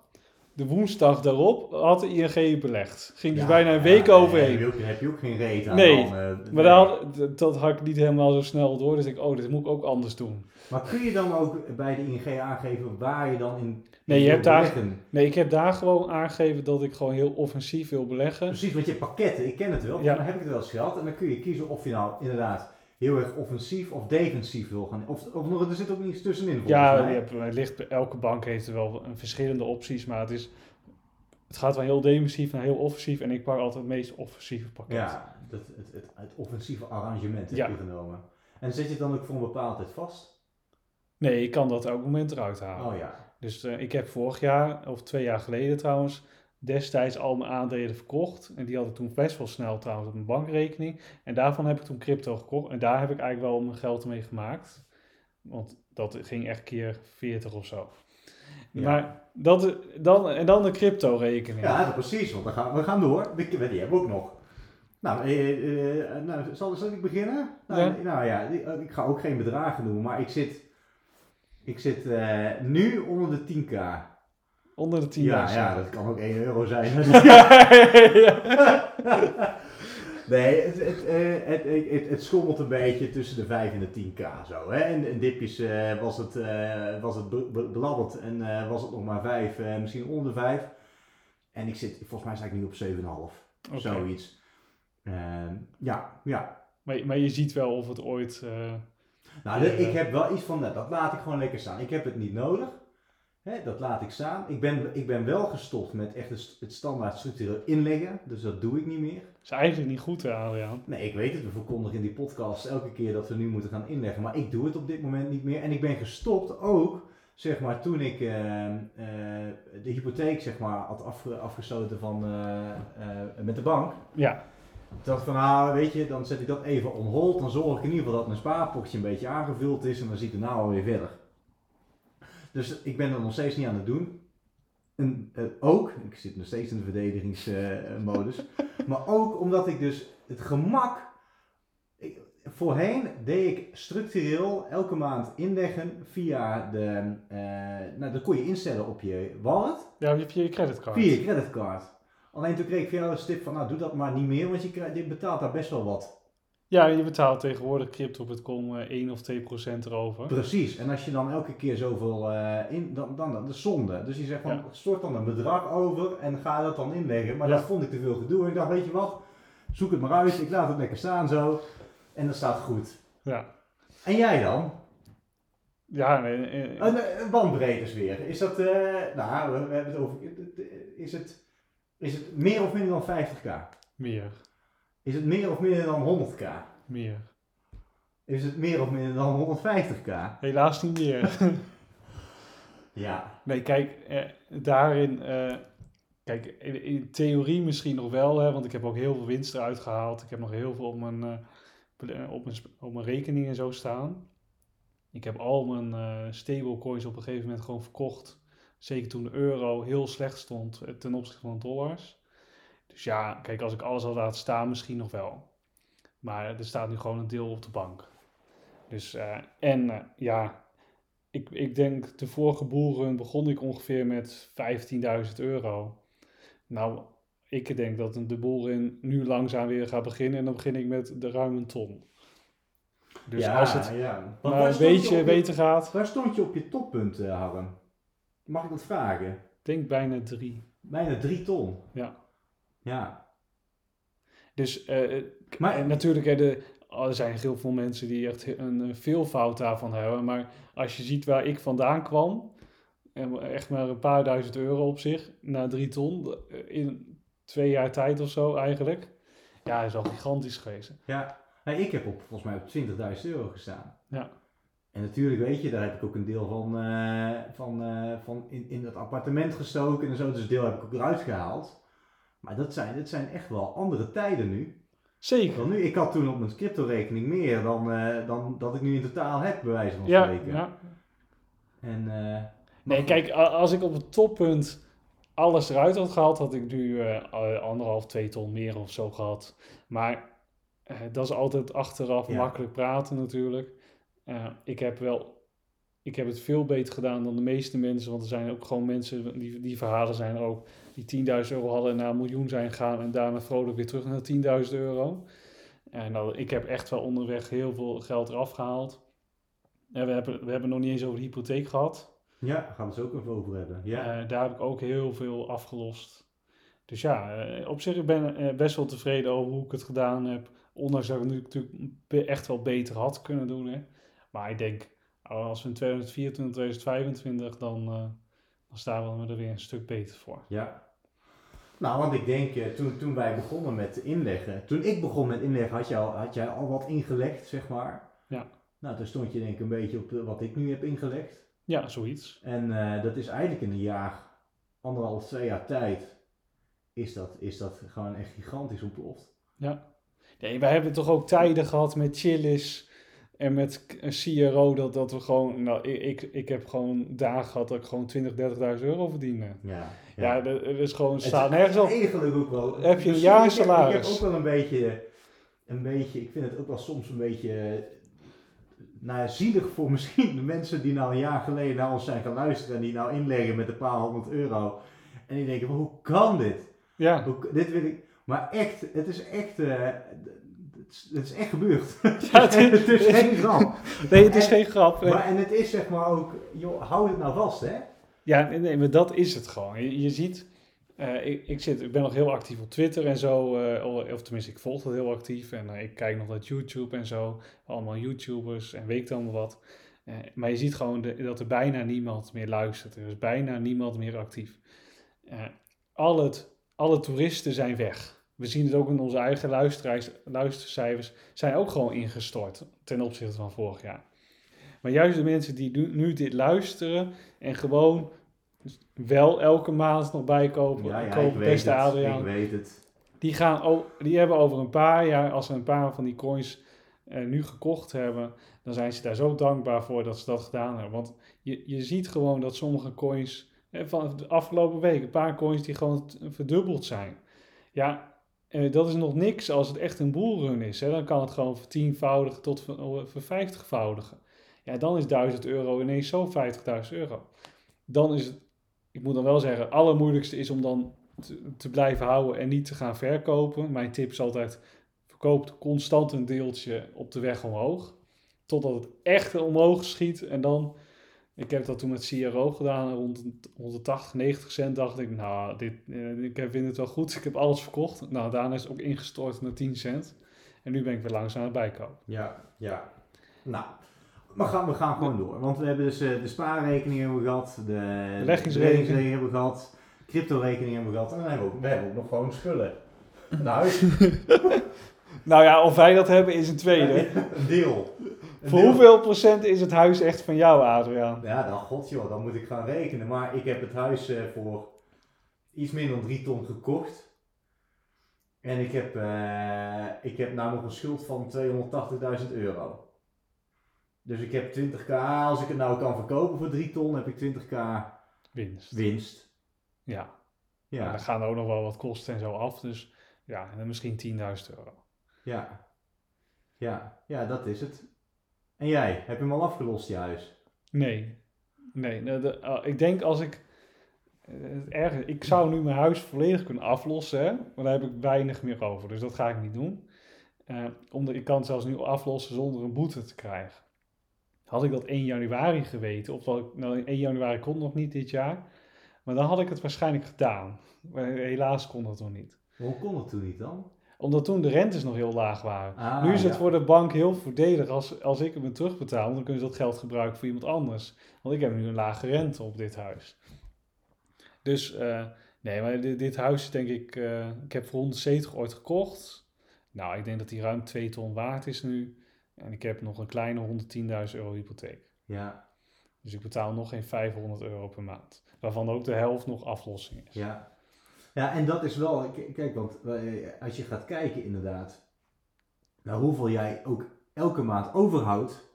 De woensdag daarop had de ING belegd. Ging dus Ja, bijna een week overheen. Heb je, ook, heb je ook geen reet aan Nee, dan, eh, Maar dat, had- dat had ik niet helemaal zo snel door. Dus ik, oh, dit moet ik ook anders doen. Maar kun je dan ook bij de ING aangeven waar je dan in Nee, je hebt daar-? Nee, ik heb daar gewoon aangegeven dat ik gewoon heel offensief wil beleggen. Precies, want je pakketten, ik ken het wel, Ja. dan heb ik het wel eens gehad. En dan kun je kiezen of je nou inderdaad heel erg offensief of defensief wil gaan. Of, of nog, er zit ook niets tussenin Ja, je hebt, ligt, elke bank heeft er wel een verschillende opties, maar het, is, het gaat van heel defensief naar heel offensief. En ik pak altijd het meest offensieve pakket. Ja, dat, het, het, het offensieve arrangement heb Ja. je genomen. En zet je het dan ook voor een bepaalde tijd vast? Nee, ik kan dat elk moment eruit halen. Oh ja. Dus eh, ik heb vorig jaar, of twee jaar geleden trouwens, destijds al mijn aandelen verkocht. En die had ik toen best wel snel trouwens op mijn bankrekening. En daarvan heb ik toen crypto gekocht. En daar heb ik eigenlijk wel mijn geld mee gemaakt. Want dat ging echt keer 40 of zo. Ja. Maar dat, dan, en dan de crypto rekening. Ja, precies, want we gaan, we gaan door. Die, die hebben we ook nog. Nou, eh, eh, nou zal, zal ik beginnen? Nou Ja. nou ja eh, ik ga ook geen bedragen noemen, maar ik zit, ik zit eh, nu onder de 10k. Onder de 10.000. Ja, ja, dat kan ook 1 euro zijn. [laughs] [laughs] Nee, het, het, eh, het, het, het, het schommelt een beetje tussen de 5 en de 10k zo. Hè? En in dipjes eh, was het, was het belabberd en eh, was het nog maar 5, eh, misschien onder de 5. En ik zit, volgens mij sta ik nu op 7,5. Oké. Zoiets. Ehm, ja, ja. Maar, maar je ziet wel of het ooit... Nou, de- ik heb wel iets van, nou, dat laat ik gewoon lekker staan. Ik heb het niet nodig. Hè, dat laat ik staan. Ik ben, ik ben wel gestopt met echt het, st- het standaard structureel inleggen. Dus dat doe ik niet meer. is eigenlijk niet goed, hè, Adriaan. Nee, ik weet het. We verkondigen in die podcast elke keer dat we nu moeten gaan inleggen. Maar ik doe het op dit moment niet meer. En ik ben gestopt ook, zeg maar, toen ik eh, eh, de hypotheek, zeg maar, had afge- afgesloten van, eh, eh, met de bank. Ja, Ik dacht van, nou, weet je, dan zet ik dat even on hold. Dan zorg ik in ieder geval dat mijn spaarpotje een beetje aangevuld is. En dan zie ik er nou alweer verder. Dus ik ben er nog steeds niet aan het doen. En eh, ook, ik zit nog steeds in de verdedigingsmodus. [laughs] maar ook omdat ik dus het gemak. Ik, voorheen deed ik structureel elke maand inleggen via de. eh, nou, dat kon je instellen op je wallet. ja hebt je creditcard. Via je creditcard. Alleen toen kreeg ik van jou een tip van, nou doe dat maar niet meer, want je, krijgt- je betaalt daar best wel wat. Ja, je betaalt tegenwoordig crypto.com eh, 1 of 2 procent erover. Precies. En als je dan elke keer zoveel eh, in, dan, dan, dan de zonde. Dus je zegt van, Ja. stort dan een bedrag over en ga dat dan inleggen. Maar Ja. dat vond ik te veel gedoe. En ik dacht, weet je wat, zoek het maar uit. Ik laat het lekker staan zo. En dat staat goed. Ja, En jij dan? ja nee, eh, Een, een bandbreedtesfeer. Is dat, eh, nou, we, we hebben het over, is het, is het meer of minder dan 50k? meer. Is het meer of minder dan 100k? Meer. Is het meer of minder dan 150k? Helaas niet meer. [laughs] Ja. Nee, kijk, eh, daarin, eh, kijk, in, in theorie misschien nog wel, hè, want ik heb ook heel veel winst eruit gehaald. Ik heb nog heel veel op mijn, ple- op mijn, op mijn rekening en zo staan. Ik heb al mijn eh stablecoins op een gegeven moment gewoon verkocht. Zeker toen de euro heel slecht stond ten opzichte van de dollars. Dus ja, kijk, als ik alles had laten staan, misschien nog wel. Maar er staat nu gewoon een deel op de bank. Dus, eh, en eh, ja, ik, ik denk de vorige boeren begon ik ongeveer met 15.000 euro. Nou, ik denk dat de boeren nu langzaam weer gaat beginnen en dan begin ik met de ruim een ton. Dus ja, als het ja. Maar een beetje beter gaat, Waar stond je op je toppunt, Harm? Mag ik dat vragen? denk bijna drie. Bijna 3 ton. Ja. Ja. Dus eh, Maar en natuurlijk, hè, de, er zijn heel veel mensen die echt een eh, veelvoud daarvan hebben. Maar als je ziet waar ik vandaan kwam, echt maar een paar duizend euro op zich, naar drie ton, eh, in twee jaar tijd of zo eigenlijk. Ja, is al gigantisch geweest. ja, nou, ik heb op, volgens mij op 20.000 euro gestaan. Ja. En natuurlijk, weet je, daar heb ik ook een deel van, eh, van, eh, van in, in het appartement gestoken en zo. Dus deel heb ik ook eruit gehaald. Maar dat zijn, dat zijn echt wel andere tijden nu. Zeker. Nu, ik had toen op mijn crypto-rekening meer dan, eh, dan dat ik nu in totaal heb, bij wijze van spreken. ja. En, eh, Nee, kijk, als ik op het toppunt alles eruit had gehaald, had ik nu eh, anderhalf, twee ton meer of zo gehad. Maar dat is altijd achteraf Ja. makkelijk praten natuurlijk. Ik heb wel, ik heb het veel beter gedaan dan de meeste mensen, want er zijn ook gewoon mensen, die, die verhalen zijn er ook, die 10.000 euro hadden en naar een miljoen zijn gegaan en daarna vrolijk weer terug naar 10.000 euro. En nou, ik heb echt wel onderweg heel veel geld eraf gehaald. En we hebben, we hebben nog niet eens over de hypotheek gehad. ja, daar gaan we het zo ook even over hebben. Ja. Eh, daar heb ik ook heel veel afgelost. Dus ja, eh, op zich ik ben ik best wel tevreden over hoe ik het gedaan heb. Ondanks dat ik het natuurlijk echt wel beter had kunnen doen. Hè. Maar ik denk, als we in 2024, 2025, dan, eh, dan staan we er weer een stuk beter voor. Ja. Nou, want ik denk, eh, toen, toen wij begonnen met inleggen, toen ik begon met inleggen, had, je al, had jij al wat ingelegd, zeg maar. Ja. Nou, toen stond je denk ik een beetje op wat ik nu heb ingelegd. Ja, zoiets. En eh, dat is eigenlijk in een jaar, anderhalf, twee jaar tijd, is dat, is dat gewoon echt gigantisch ontploft. Nee, wij hebben toch ook tijden gehad met Chillis en met k- CRO dat, dat we gewoon, nou, ik, ik, ik heb gewoon dagen gehad dat ik gewoon 20, 30.000 euro verdiende. Ja, Ja, dat, dat is gewoon, Het staat nergens op. Eigenlijk ook wel. Heb je een Dus jaarsalaris? Ik heb, ook wel een beetje, een beetje, ik vind het ook wel soms een beetje, nou ja, zielig voor [laughs] misschien de mensen die nou een jaar geleden naar ons zijn gaan luisteren en die nou inleggen met een paar honderd euro. En die denken, hoe kan dit? Ja, Hoe, dit wil ik, Maar echt, het is echt, eh, het, is, echt gebeurd. Ja, het [laughs] is- het is geen grap. Nee, het is En- geen grap. Maar, en het is zeg maar ook, joh, hou het nou vast hè. Ja, nee, nee, maar dat is het gewoon. Je, je ziet, eh, ik, ik, zit, ik ben nog heel actief op Twitter en zo, eh, of tenminste, ik volg dat heel actief. En eh, ik kijk nog naar YouTube en zo, allemaal YouTubers en weet dan wat. Maar je ziet gewoon de- dat er bijna niemand meer luistert. Er is bijna niemand meer actief. Al het, alle toeristen zijn weg. We zien het ook in onze eigen luistercijfers, zijn ook gewoon ingestort ten opzichte van vorig jaar. Maar juist de mensen die nu, dit luisteren en gewoon wel elke maand nog bijkopen, Ja, ja, ik kopen, beste het. Adriaan, Ik weet het. die, gaan, die hebben over een paar jaar, als ze een paar van die coins eh, nu gekocht hebben, dan zijn ze daar zo dankbaar voor dat ze dat gedaan hebben. Want je, je ziet gewoon dat sommige coins, eh, van de afgelopen week, een paar coins die gewoon verdubbeld zijn. Ja, eh, dat is nog niks als het echt een bullrun is. Hè. Dan kan het gewoon vertienvoudigen tot oh, vervijftigvoudigen. Ja, dan is 1000 euro ineens zo 50.000 euro. Dan is het, ik moet dan wel zeggen, het allermoeilijkste is om dan te, te blijven houden en niet te gaan verkopen. Mijn tip is altijd, verkoopt constant een deeltje op de weg omhoog. Totdat het echt omhoog schiet. En dan, ik heb dat toen met CRO gedaan, rond, de- rond de 80, 90 cent dacht ik, nou, dit, eh, ik vind het wel goed. [laughs] Ik heb alles verkocht. Nou, daarna is het ook ingestort naar 10 cent. En nu ben ik weer langzaam aan het bijkopen. Ja, ja. Nou, we gaan, we gaan gewoon door. Want we hebben dus eh, de spaarrekening hebben we gehad, de Beleggingsrekening. hebben we gehad, crypto-rekening hebben we gehad en dan hebben we ook, we hebben ook nog gewoon spullen. Nou, [laughs] Nou ja, of wij dat hebben is een tweede. [laughs] een deel. Voor deel. hoeveel procent is het huis echt van jou, Adriaan? Ja, dan god joh, dan moet ik gaan rekenen. Maar ik heb het huis eh, voor iets minder dan 3 ton gekocht. En ik heb, eh, ik heb nou nog een schuld van 280.000 euro. Dus ik heb 20k, als ik het nou kan verkopen voor 3 ton, heb ik 20k Winst. winst. Ja. Ja. Dan gaan er ook nog wel wat kosten en zo af. Dus ja, en dan misschien 10.000 euro. ja, ja, ja, dat is het. En jij, heb je hem al afgelost, je huis? Nee. Nee. nou, de- ah, ik denk als ik... eh, het erge, ik zou nu mijn huis volledig kunnen aflossen, hè, maar daar heb ik weinig meer over. Dus dat ga ik niet doen. Eh, omdat ik kan het zelfs nu aflossen zonder een boete te krijgen. Had ik dat 1 januari geweten, of dat ik, nou 1 januari kon nog niet dit jaar, maar dan had ik het waarschijnlijk gedaan. Maar helaas kon dat nog niet. Hoe kon het toen niet dan? Omdat toen de rentes nog heel laag waren. Ah, nu is het ja. voor de bank heel voordelig als, als ik hem terugbetaal. Want dan kunnen ze dat geld gebruiken voor iemand anders. Want ik heb nu een lage rente op dit huis. Dus eh, nee, maar dit, dit huis is denk ik... eh, ik heb voor 170 ooit gekocht. Nou, ik denk dat die ruim 2 ton waard is nu. En ik heb nog een kleine 110.000 euro hypotheek. Ja, Dus ik betaal nog geen 500 euro per maand. Waarvan ook de helft nog aflossing is. Ja. Ja, en dat is wel, kijk, want eh, als je gaat kijken inderdaad, naar hoeveel jij ook elke maand overhoudt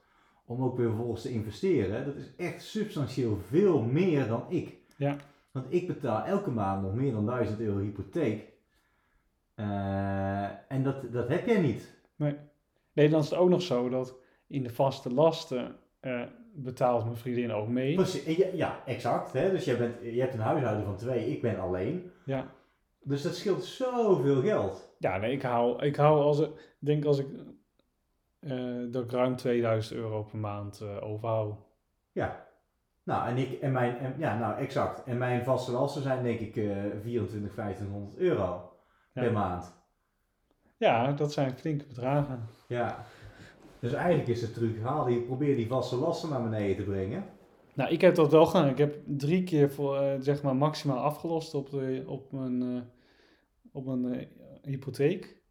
om ook weer vervolgens te investeren, dat is echt substantieel veel meer dan ik. Ja. Want ik betaal elke maand nog meer dan 1000 euro hypotheek. Eh, en dat, dat heb jij niet. Nee, dan is het ook nog zo dat in de vaste lasten eh, betaalt mijn vriendin ook mee. Precies, ja, ja, exact. Hè? Dus je, bent, je hebt een huishouden van twee, ik ben alleen. Ja. Dus dat scheelt zoveel geld. Ja, nee, ik hou, ik hou als ik denk als ik eh, dat ik ruim 2000 euro per maand eh, overhoud. Ja. Nou, en ik, en mijn, en, ja, nou, exact. En mijn vaste lasten zijn denk ik eh 24, 1500 euro Ja. per maand. Ja, dat zijn flinke bedragen. Ja. Dus eigenlijk is de truc, haal die, probeer die vaste lasten naar beneden te brengen. Nou, ik heb dat wel gedaan. Ik heb drie keer voor, eh, zeg maar maximaal afgelost op, de, op mijn, eh, op mijn eh, hypotheek.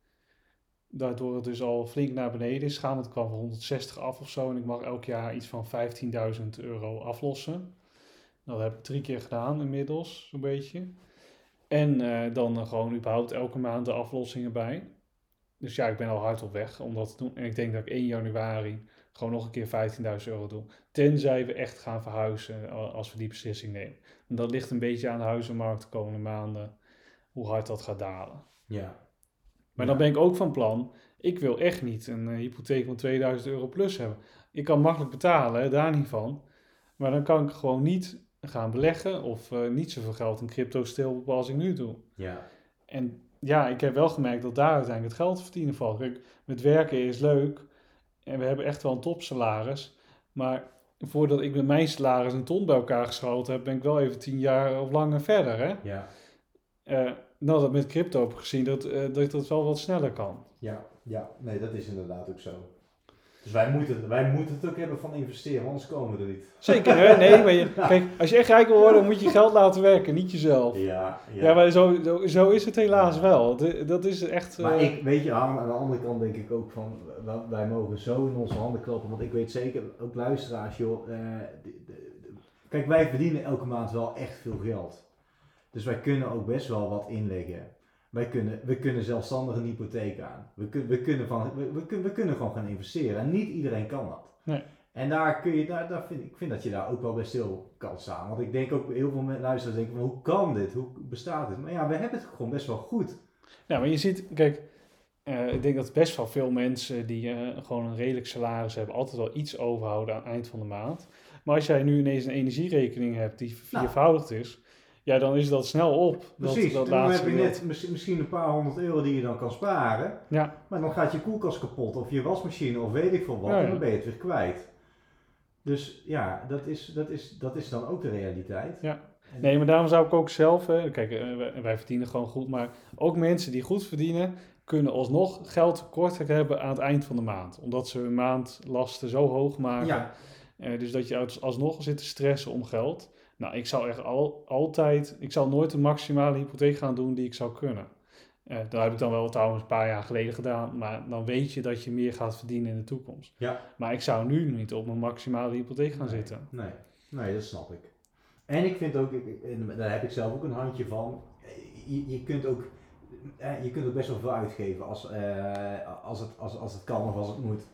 Daardoor het dus al flink naar beneden is gegaan. Het kwam van 160 af of zo. En ik mag elk jaar iets van 15.000 euro aflossen. Dat heb ik drie keer gedaan inmiddels, zo'n beetje. En dan gewoon überhaupt elke maand de aflossingen bij. Dus ja, ik ben al hard op weg om dat te doen. En ik denk dat ik 1 januari gewoon nog een keer 15.000 euro doe. Tenzij we echt gaan verhuizen a- als we die beslissing nemen. En dat ligt een beetje aan de huizenmarkt de komende maanden. Hoe hard dat gaat dalen. Ja. Maar Ja. dan ben ik ook van plan. Ik wil echt niet een eh, hypotheek van 2000 euro plus hebben. Ik kan makkelijk betalen, hè, daar niet van. Maar dan kan ik gewoon niet gaan beleggen of eh, niet zoveel geld in crypto stilboeken als ik nu doe. Ja. En ja, ik heb wel gemerkt dat daar uiteindelijk het geld te verdienen valt. Kijk, met werken is leuk en we hebben echt wel een topsalaris. Maar voordat ik met mijn salaris een ton bij elkaar geschoten heb, ben ik wel even tien jaar of langer verder. Hè? Ja, Eh, nou, dat met crypto heb ik gezien dat, eh, dat dat wel wat sneller kan. ja, ja. Nee, dat is inderdaad ook zo. Dus wij moeten, wij moeten het ook hebben van investeren, anders komen we er niet. Zeker, hè? Nee, maar je, [laughs] kijk, als je echt rijk wil worden, moet je geld laten werken, niet jezelf. Ja, Ja, maar zo, zo, zo is het helaas wel. Dat, dat is echt... Maar eh, ik, weet je, aan, aan de andere kant denk ik ook van, wij, mogen zo in onze handen klappen, want ik weet zeker, ook luisteraars joh, eh, de- de- kijk wij verdienen elke maand wel echt veel geld. Dus wij kunnen ook best wel wat inleggen. Wij kunnen, we kunnen zelfstandig een hypotheek aan. We, kun, we, kunnen van, we, we, kun- we kunnen gewoon gaan investeren en niet iedereen kan dat. Nee. En daar kun je, daar, daar vind, ik vind dat je daar ook wel bij stil kan staan. Want ik denk ook, heel veel luisteraars denken van, hoe kan dit? Hoe bestaat dit? Maar ja, we hebben het gewoon best wel goed. Ja, maar je ziet, kijk, eh, ik denk dat best wel veel mensen die eh, gewoon een redelijk salaris hebben, altijd wel iets overhouden aan het eind van de maand. Maar als jij nu ineens een energierekening hebt die viervoudigd is, ja, dan is dat snel op. Precies, dat dan heb je net misschien- een paar honderd euro die je dan kan sparen. Ja, Maar dan gaat je koelkast kapot of je wasmachine of weet ik veel wat. Ja, ja. En dan ben je het weer kwijt. Dus ja, dat is, dat is, dat is dan ook de realiteit. Ja. Nee, maar daarom zou ik ook zelf, hè, kijk, eh, wij, verdienen gewoon goed, maar ook mensen die goed verdienen, kunnen alsnog geld tekort hebben aan het eind van de maand. Omdat ze hun maandlasten zo hoog maken. Ja, Eh, dus dat je als- alsnog zit te stressen om geld. Nou, ik zou echt al, altijd, ik zou nooit de maximale hypotheek gaan doen die ik zou kunnen. Eh dat heb ik dan wel trouwens een paar jaar geleden gedaan, maar dan weet je dat je meer gaat verdienen in de toekomst. Ja. Maar ik zou nu niet op mijn maximale hypotheek gaan Nee. zitten. nee, nee, dat snap ik. En ik vind ook, en daar heb ik zelf ook een handje van. Je, je kunt ook, eh, je kunt ook best wel veel uitgeven als, eh, als, het, als, als het kan of als het moet.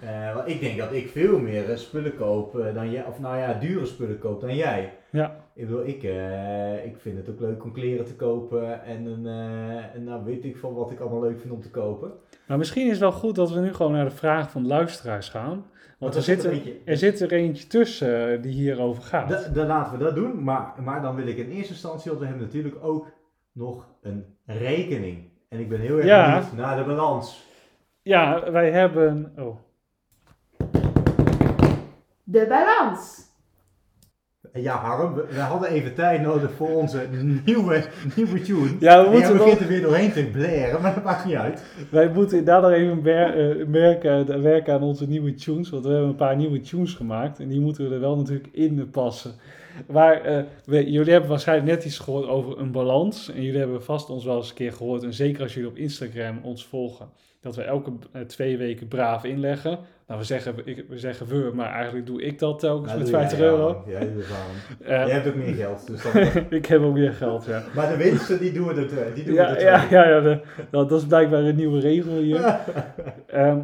Eh, want ik denk dat ik veel meer eh, spullen koop eh, dan jij, of nou ja, dure spullen koop dan jij. Ja, Ik bedoel, ik, ik vind het ook leuk om kleren te kopen en, een, en nou weet ik van wat ik allemaal leuk vind om te kopen. maar misschien is het wel goed dat we nu gewoon naar de vraag van de luisteraars gaan. Want er zit er, er zit er eentje tussen die hierover gaat. Da- Dan laten we dat doen, maar, maar dan wil ik in eerste instantie, want we hebben natuurlijk ook nog een rekening. En ik ben heel erg Ja. benieuwd naar de balans. Ja, wij hebben... Oh, De balans. Ja, Harm, we, we hadden even tijd nodig voor onze nieuwe, nieuwe tune. Ja, we En moeten jij wel- begint er weer doorheen te blaren, maar dat maakt niet uit. Wij moeten inderdaad nog even wer- eh, werken aan onze nieuwe tunes. Want we hebben een paar nieuwe tunes gemaakt. En die moeten we er wel natuurlijk in passen. Maar eh, we- jullie hebben waarschijnlijk net iets gehoord over een balans. En jullie hebben vast ons wel eens een keer gehoord. En zeker als jullie op Instagram ons volgen. Dat we elke eh, twee weken braaf inleggen. Nou, we zeggen, ik, we zeggen we, maar eigenlijk doe ik dat telkens Nou, met doe jij, 50 euro. Harm. Ja, doe het. Eh, Jij hebt ook meer geld, dus dan, [laughs] ik heb ook meer geld, ja. maar de winsten die doen we er twee. Die doen we Ja, er ja, ja, ja de- dat, dat is blijkbaar een nieuwe regel hier. [laughs] Ehm,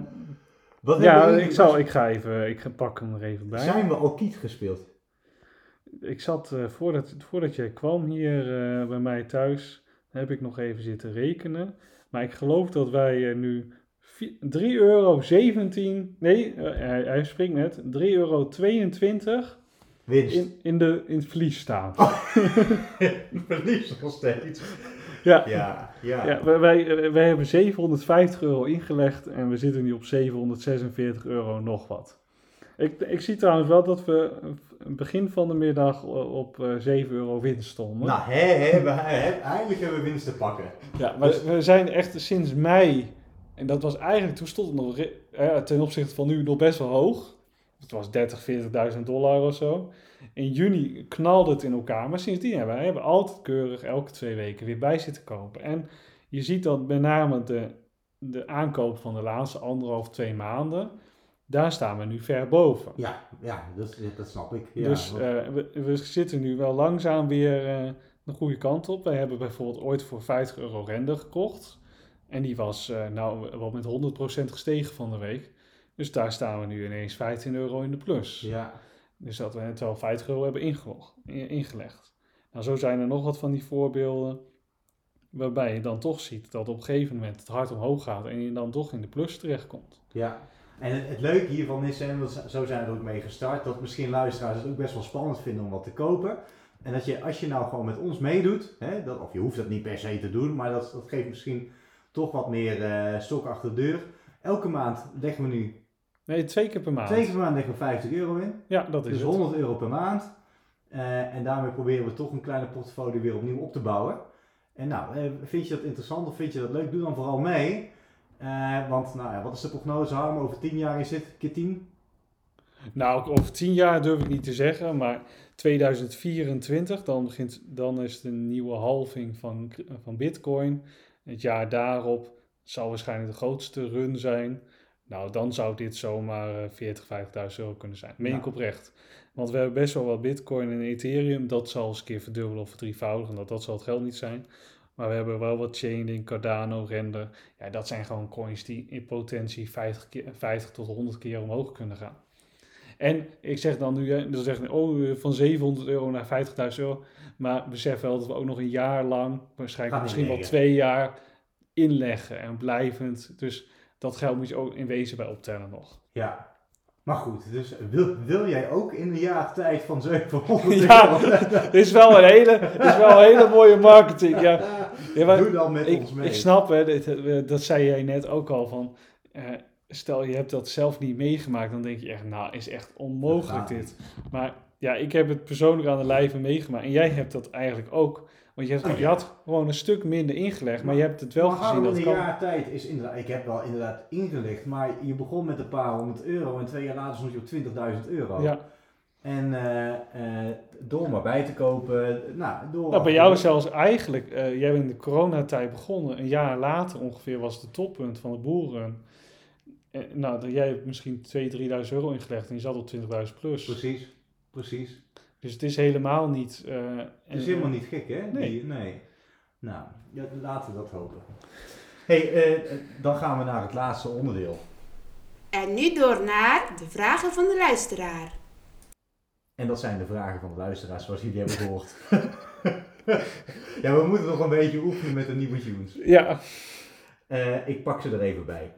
Wat ja, we- ik, zal, ik ga even, ik ga- pak hem er even bij. Zijn we al kiet gespeeld? Ik zat, eh, voordat, voordat jij kwam hier eh, bij mij thuis, heb ik nog even zitten rekenen. Maar ik geloof dat wij eh, nu 3,17 euro, nee, eh, hij, hij springt net, 3,22 euro Winst. in, in, de, in het verlies staan. [laughs] Verlies nog steeds. Ja, Ja, ja. ja wij, wij, wij hebben 750 euro ingelegd en we zitten nu op 746 euro nog wat. Ik, ik zie trouwens wel dat we eh, begin van de middag op eh, 7 euro winst stonden. Nou, hè, hè, we, hè, eindelijk hebben we winst te pakken. Ja, maar Dus- we zijn echt sinds mei, en dat was eigenlijk, toen stond het nog eh, ten opzichte van nu nog best wel hoog. Het was 30, 40.000 dollar of zo. In juni knalde het in elkaar, maar sindsdien hebben wij hebben altijd keurig elke twee weken weer bij zitten kopen. En je ziet dat met name de, de aankoop van de laatste anderhalf, twee maanden, daar staan we nu ver boven. Ja, ja dat, dat snap ik. Ja, dus eh, we, we zitten nu wel langzaam weer eh, de goede kant op. Wij hebben bijvoorbeeld ooit voor 50 euro render gekocht. En die was eh, nou wel met 100% gestegen van de week. Dus daar staan we nu ineens 15 euro in de plus. ja, Dus dat we net wel 50 euro hebben ingelegd. Nou, zo zijn er nog wat van die voorbeelden. Waarbij je dan toch ziet dat op een gegeven moment het hard omhoog gaat. En je dan toch in de plus terechtkomt. ja. En het, het leuke hiervan is, en dat- zo zijn we er ook mee gestart, dat misschien luisteraars het ook best wel spannend vinden om wat te kopen. En dat je, als je nou gewoon met ons meedoet, hè, dat, of je hoeft dat niet per se te doen, maar dat, dat geeft misschien toch wat meer eh stok achter de deur. Elke maand leggen we nu, Nee, twee keer per maand. twee keer per maand leggen we 50 euro in. Ja, dat is Dus het. 100 euro per maand. Eh, en daarmee proberen we toch een kleine portfolio weer opnieuw op te bouwen. En nou, eh, vind je dat interessant of vind je dat leuk? Doe dan vooral mee. Eh, want nou ja, wat is de prognose Harm? Over 10 jaar is dit keer 10? Nou, over tien jaar durf ik niet te zeggen, maar 2024, dan, begint, dan is het een nieuwe halving van, van Bitcoin. Het jaar daarop zal waarschijnlijk de grootste run zijn. Nou, dan zou dit zomaar eh, 40, 50.000 euro kunnen zijn. Meen ik oprecht. Want we hebben best wel wat Bitcoin en Ethereum. Dat zal eens een keer verdubbelen of verdrievoudigen. Dat, dat zal het geld niet zijn. Maar we hebben wel wat Chainlink, Cardano, Render. Ja, dat zijn gewoon coins die in potentie 50, keer, 50 tot 100 keer omhoog kunnen gaan. En ik zeg dan nu, dan zeggen oh, eh, van 700 euro naar 50.000 euro. Maar besef wel dat we ook nog een jaar lang, waarschijnlijk Gaan misschien wel twee jaar, inleggen en blijvend. Dus dat geld moet je ook in wezen bij optellen nog. Ja. Maar goed, dus wil, wil jij ook in een jaar tijd van 700 [laughs] Ja, euro? Dit is wel een hele, is wel een hele mooie marketing. Ja. [laughs] Ja, maar Doe dan met ik, ons mee. ik snap, hè, dit, eh, dat zei jij net ook al van. eh, stel je hebt dat zelf niet meegemaakt, dan denk je echt, nou, is echt onmogelijk dit. Maar ja, ik heb het persoonlijk aan de lijve meegemaakt. En jij hebt dat eigenlijk ook. Want je, hebt, Oh, je had gewoon een stuk minder ingelegd, maar je hebt het wel maar gezien het een kan. jaar tijd is inderdaad, ik heb wel inderdaad ingelegd, maar je begon met een paar honderd euro en twee jaar later stond je op 20.000 euro. Ja, En eh, door maar bij te kopen, nou, door... nou, bij jou zelfs eigenlijk, eh, jij bent in de coronatijd begonnen. Een jaar later ongeveer was het toppunt van de boeren. Eh, nou, dat- jij hebt misschien 2.000, 3.000 euro ingelegd en je zat op 20.000 plus. Precies, precies. Dus het is helemaal niet... eh, Het is helemaal niet gek, hè? Nee. Die- nee. Nou, ja, laten we dat hopen. hey, dan gaan we naar het laatste onderdeel. En nu door naar de vragen van de luisteraar. En dat zijn de vragen van de luisteraars, zoals jullie hebben gehoord. [laughs] ja, we moeten nog een beetje oefenen met de nieuwe tunes. Ja, Eh, ik pak ze er even bij.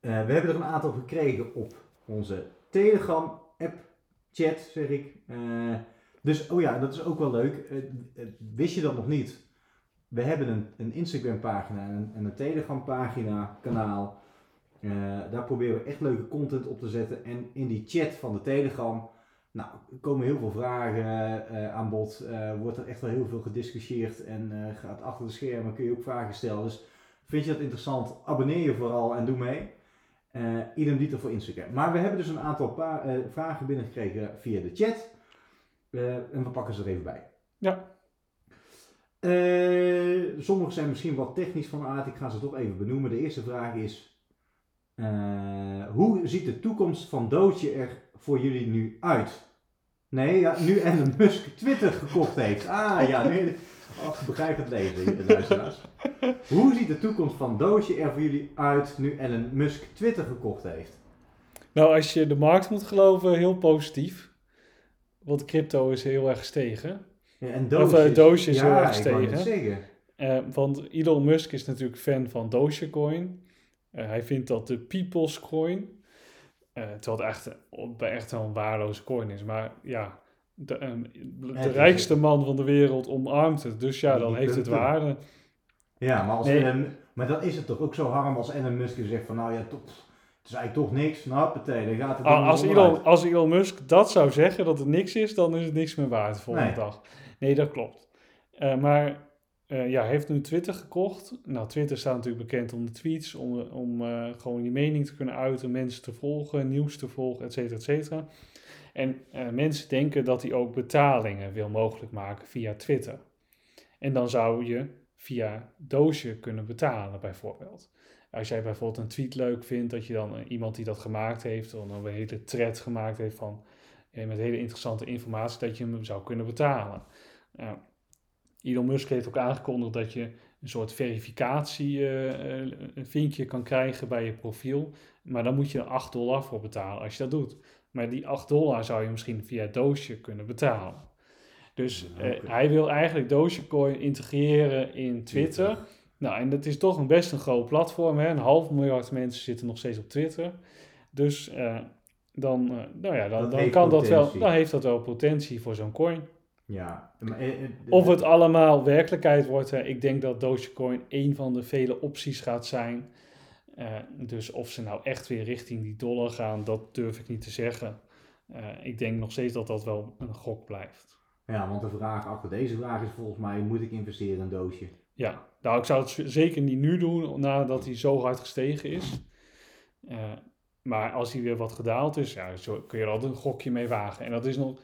Eh, we hebben er een aantal gekregen op onze Telegram app, chat zeg ik. Eh, dus, oh ja, dat is ook wel leuk. Wist je dat nog niet? We hebben een, een Instagram pagina en een, en een Telegram pagina, kanaal. Eh, daar proberen we echt leuke content op te zetten. En in die chat van de Telegram, nou, er komen heel veel vragen eh, aan bod. Eh, wordt er echt wel heel veel gediscussieerd en eh, gaat achter de schermen kun je ook vragen stellen. Dus Vind je dat interessant? Abonneer je vooral en doe mee. Idem dito voor Instagram. Maar we hebben dus een aantal vragen binnengekregen via de chat. En we pakken ze er even bij. Ja. Sommige zijn misschien wat technisch van aard. Ik ga ze toch even benoemen. De eerste vraag is... hoe ziet de toekomst van Doodje er voor jullie nu uit? Nee, ja, nu Elon Musk Twitter gekocht heeft. Ah ja, nu oh, ik begrijp het lezen, luisteraars. Hoe ziet de toekomst van Doodje er voor jullie uit nu Elon Musk Twitter gekocht heeft? nou als je de markt moet geloven, heel positief. Want crypto is heel erg gestegen. Ja, en Of, eh, Doge is ja, heel erg gestegen. Eh, want Elon Musk is natuurlijk fan van Dogecoin. Eh, hij vindt dat de people's coin. Eh, terwijl het echt, op- echt wel een waardeloze coin is. Maar ja, de, eh, de rijkste man van de wereld omarmt het. Dus ja, dan heeft het waarde. Ja, maar, als Nee. Elon, maar dan is het toch ook zo harm als Elon Musk zegt van nou ja, het is eigenlijk toch niks. Nou, partij, dan gaat het Ah, Als. Elon, als Elon Musk dat zou zeggen, dat het niks is, dan is het niks meer waard de volgende Nee. dag. Nee, dat klopt. Eh, maar eh, ja, heeft nu Twitter gekocht. Nou, Twitter staat natuurlijk bekend om de tweets, om, om eh, gewoon je mening te kunnen uiten, mensen te volgen, nieuws te volgen, et cetera, et cetera. En eh, mensen denken dat hij ook betalingen wil mogelijk maken via Twitter. En dan zou je via Doge kunnen betalen, bijvoorbeeld. Als jij bijvoorbeeld een tweet leuk vindt, dat je dan iemand die dat gemaakt heeft, of een hele thread gemaakt heeft van, met hele interessante informatie, dat je hem zou kunnen betalen. Nou, Elon Musk heeft ook aangekondigd dat je een soort verificatie eh, eh, kan krijgen bij je profiel. Maar dan moet je er 8 dollar voor betalen als je dat doet. Maar die 8 dollar zou je misschien via Doge kunnen betalen. Dus Ja, eh, hij wil eigenlijk Dogecoin integreren in Twitter. Nou, en dat is toch een best een groot platform. Hè? Een half miljard mensen zitten nog steeds op Twitter. Dus dan, nou ja, dan, kan dat wel, dan heeft dat wel potentie voor zo'n coin. Ja. eh, eh, Of het allemaal werkelijkheid wordt, hè. ik denk dat Dogecoin een van de vele opties gaat zijn. Eh, dus of ze nou echt weer richting die dollar gaan, dat durf ik niet te zeggen. Ik denk nog steeds dat dat wel een gok blijft. Ja, want de vraag achter deze vraag is volgens mij, moet ik investeren in een doosje? Ja, nou ik zou het zeker niet nu doen nadat hij zo hard gestegen is. Maar als hij weer wat gedaald is, ja, zo kun je er altijd een gokje mee wagen. En dat is nog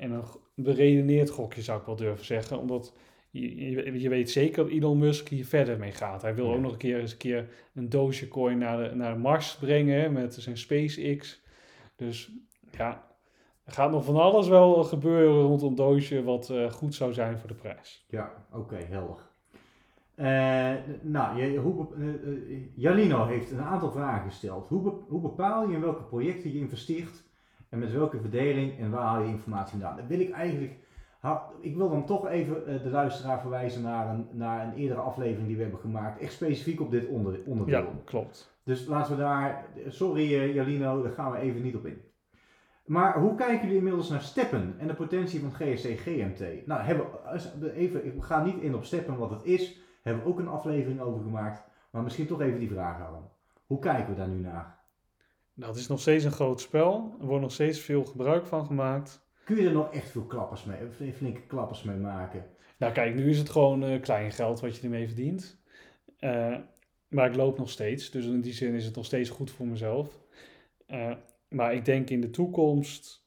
en een beredeneerd gokje zou ik wel durven zeggen, omdat je, je, je weet zeker dat Elon Musk hier verder mee gaat. Hij wil Ja. ook nog een keer eens een keer een Dogecoin naar de, naar Mars brengen met zijn SpaceX. Dus ja, er gaat nog van alles wel gebeuren rondom Doge wat eh, goed zou zijn voor de prijs. Ja, oké, helder. Eh, nou, je, hoe, eh, Jalino heeft een aantal vragen gesteld. Hoe, hoe bepaal je in welke projecten je investeert en met welke verdeling en waar haal je informatie vandaan? Dat wil ik eigenlijk, ik wil dan toch even eh, de luisteraar verwijzen naar een, naar een eerdere aflevering die we hebben gemaakt, echt specifiek op dit onder, onderdeel. Ja, klopt. Dus laten we daar, sorry eh, Jalino, daar gaan we even niet op in. Maar hoe kijken jullie inmiddels naar steppen en de potentie van GSC GMT? Nou, hebben, even, ik ga niet in op steppen wat het is, hebben we ook een aflevering over gemaakt, maar misschien toch even die vraag houden. Hoe kijken we daar nu naar? Het is nog steeds een groot spel. Er wordt nog steeds veel gebruik van gemaakt. Kun je er nog echt veel klappers mee, of flinke klappers mee maken? Nou, kijk, nu is het gewoon eh, klein geld wat je ermee verdient. Eh, maar ik loop nog steeds. Dus in die zin is het nog steeds goed voor mezelf. Eh, maar ik denk in de toekomst.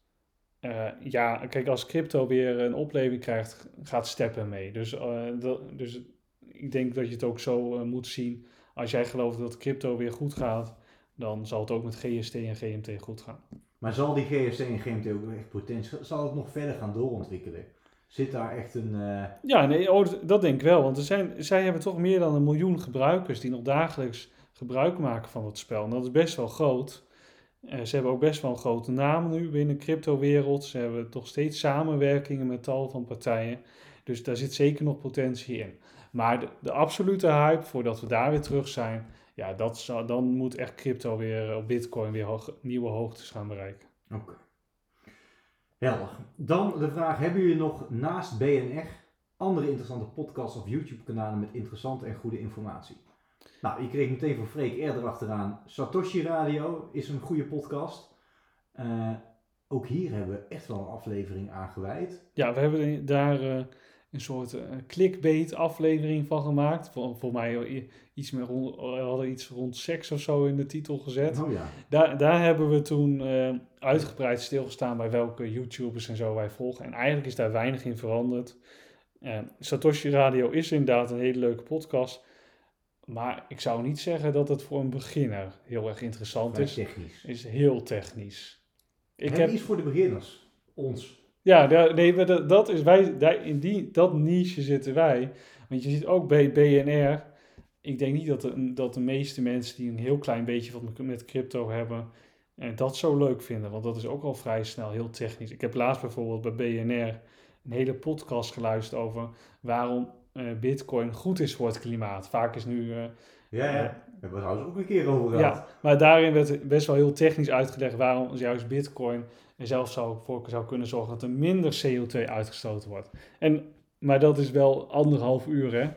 eh, ja, kijk, als crypto weer een opleving krijgt, gaat steppen mee. Dus, eh, dat, dus ik denk dat je het ook zo eh, moet zien. Als jij gelooft dat crypto weer goed gaat, dan zal het ook met GST en GMT goed gaan. Maar zal die GSC en GMT ook echt potentie, zal het nog verder gaan doorontwikkelen? Zit daar echt een... eh, Ja, nee, oh, dat- dat denk ik wel. Want er zijn, zij hebben toch meer dan een miljoen gebruikers die nog dagelijks gebruik maken van het spel. En dat is best wel groot. Eh, ze hebben ook best wel een grote naam nu binnen de crypto-wereld. Ze hebben toch steeds samenwerkingen met tal van partijen. Dus daar zit zeker nog potentie in. Maar de, de absolute hype, voordat we daar weer terug zijn, ja, dat zou, dan moet echt crypto weer, op bitcoin weer hoog- nieuwe hoogtes gaan bereiken. Oké. Helder. Dan de vraag, hebben jullie nog naast BNR andere interessante podcasts of YouTube kanalen met interessante en goede informatie? Nou, je kreeg meteen van Freek eerder achteraan. Satoshi Radio is een goede podcast. Eh, ook hier hebben we echt wel een aflevering aan gewijd. Ja, we hebben daar eh, een soort eh, clickbait aflevering van gemaakt. Voor, mij iets met rond, we hadden iets rond seks of zo in de titel gezet. Oh ja. Daar, daar hebben we toen eh, uitgebreid stilgestaan bij welke YouTubers en zo wij volgen. En eigenlijk is daar weinig in veranderd. Eh, Satoshi Radio is inderdaad een hele leuke podcast. Maar ik zou niet zeggen dat het voor een beginner heel erg interessant Vrij is. technisch. is heel technisch. Ik Ik heb, iets voor de beginners. Ons. Ja, nee, dat, dat is wij, daar, in die, dat niche zitten wij. Want je ziet ook bij BNR, ik denk niet dat de, dat de meeste mensen die een heel klein beetje wat met crypto hebben, en dat zo leuk vinden. Want dat is ook al vrij snel heel technisch. Ik heb laatst bijvoorbeeld bij BNR een hele podcast geluisterd over waarom eh, bitcoin goed is voor het klimaat. Vaak is nu... eh, Ja, ja. Hebben we trouwens ook een keer over gehad. ja, maar daarin werd best wel heel technisch uitgelegd waarom juist Bitcoin zelf zou, voor zou kunnen zorgen dat er minder CO2 uitgestoten wordt. En, maar dat is wel anderhalf uur, hè?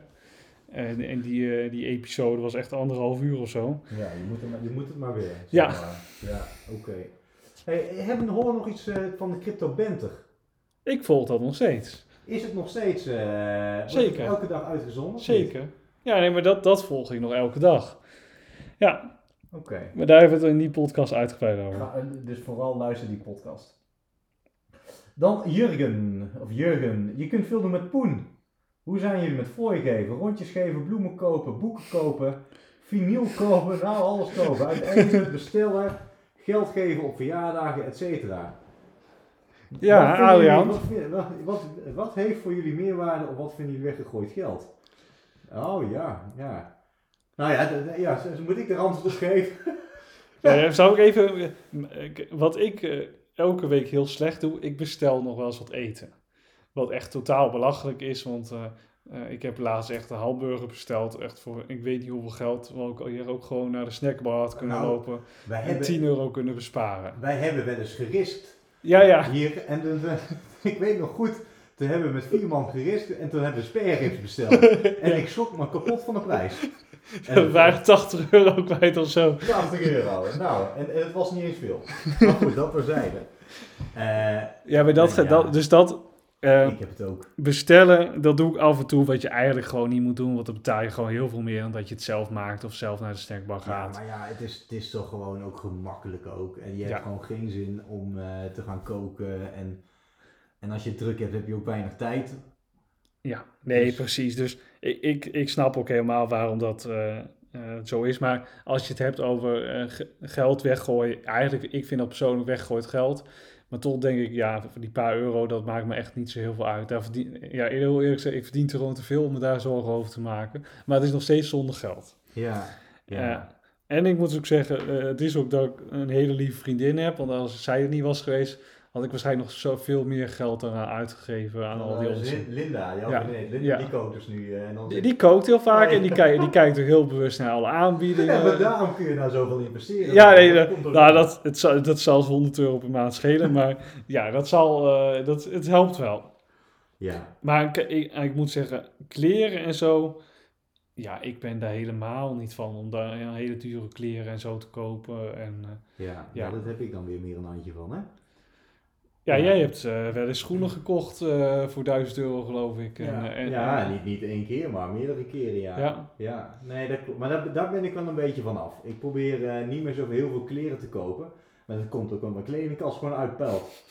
En, en die, eh, die episode was echt anderhalf uur of zo. Ja, je moet, het maar, je moet het maar weer. Ja. maar. Ja, oké. Hey, hebben horen nog iets eh, van de crypto benter? Ik volg dat nog steeds. Is het nog steeds eh, Zeker. elke dag uitgezonden? Zeker. Ja, nee, maar dat, dat volg ik nog elke dag. Ja, Oké. maar daar hebben we het in die podcast uitgebreid over. Dus vooral luister die podcast. Dan Jurgen, of Jurgen, je kunt veel doen met poen. Hoe zijn jullie met fooi geven, rondjes geven, bloemen kopen, boeken kopen, vinyl kopen, nou alles kopen, uiteindelijk bestellen, geld geven op verjaardagen, et cetera. Ja, Adriaan. Wat, wat, wat, wat heeft voor jullie meerwaarde of wat vinden jullie weggegooid geld? Oh ja, ja. Nou ja, d- d- ja moet ik de antwoord op geven? [laughs] Eh, zou ik even, eh, wat ik eh, elke week heel slecht doe, ik bestel nog wel eens wat eten. Wat echt totaal belachelijk is, want eh, ik heb laatst echt een hamburger besteld, echt voor ik weet niet hoeveel geld, waar ik hier ook gewoon naar de snackbar had kunnen Nou, lopen Wij en hebben, 10 euro kunnen besparen. wij hebben wel eens geriskt Ja, ja, hier en de, de- [laughs] ik weet nog goed, Toen hebben we met vier man gerist en toen hebben we besteld. [laughs] En ik schrok me kapot van de prijs. [laughs] We waren 80 euro kwijt of zo. 80 euro. Nou, en, en het was niet eens veel. Maar goed, dat terzijde. Eh Ja, maar dat, ja. dat dus dat eh, ik heb het ook. bestellen, dat doe ik af en toe, wat je eigenlijk gewoon niet moet doen, want dan betaal je gewoon heel veel meer dan dat je het zelf maakt of zelf naar de snackbar Ja, gaat. maar ja, het is, het is toch gewoon ook gemakkelijk ook. En je hebt Ja. gewoon geen zin om eh, te gaan koken. En, en als je het druk hebt, heb je ook weinig tijd. Ja, nee, Dus- precies. Dus ik, ik, ik snap ook helemaal waarom dat eh, eh, zo is. Maar als je het hebt over eh, ge- geld weggooien, eigenlijk, ik vind dat persoonlijk weggooid geld. Maar toch denk ik, ja, voor die paar euro, dat maakt me echt niet zo heel veel uit. Daar verdien, ja, heel eerlijk gezegd, ik verdien er gewoon te veel om me daar zorgen over te maken. Maar het is nog steeds zonder geld. Ja. Ja. En ik moet ook zeggen, het is ook dat ik een hele lieve vriendin heb. Want als zij er niet was geweest, had ik waarschijnlijk nog zoveel meer geld eraan uitgegeven aan al die Eh, onzin. Lin- Linda, jouw Ja. Linda Ja. die kookt dus nu. eh, en dan Die, kookt heel vaak en die, kijkt, die kijkt ook heel bewust naar alle aanbiedingen. Ja, maar daarom kun je nou zoveel investeren. Ja, nee, dat nou, dat, het zal, dat zal 100 euro per maand schelen, maar [laughs] ja, dat zal, eh, dat, het helpt wel. Ja, Maar ik, ik, ik moet zeggen, kleren en zo, ja, ik ben daar helemaal niet van om daar hele dure kleren en zo te kopen. En, eh, ja, Ja. ja. dat heb ik dan weer meer een handje van, hè? Ja, Ja. jij hebt eh, wel eens schoenen gekocht eh, voor 1000 euro, geloof ik. En, ja, eh, en, ja en- niet, niet één keer, maar meerdere keren, ja. Ja. Ja, nee, dat klopt. Maar daar, daar ben ik wel een beetje van af. Ik probeer eh, niet meer zo heel veel kleren te kopen. Maar dat komt ook omdat mijn kledingkast gewoon uitpelt.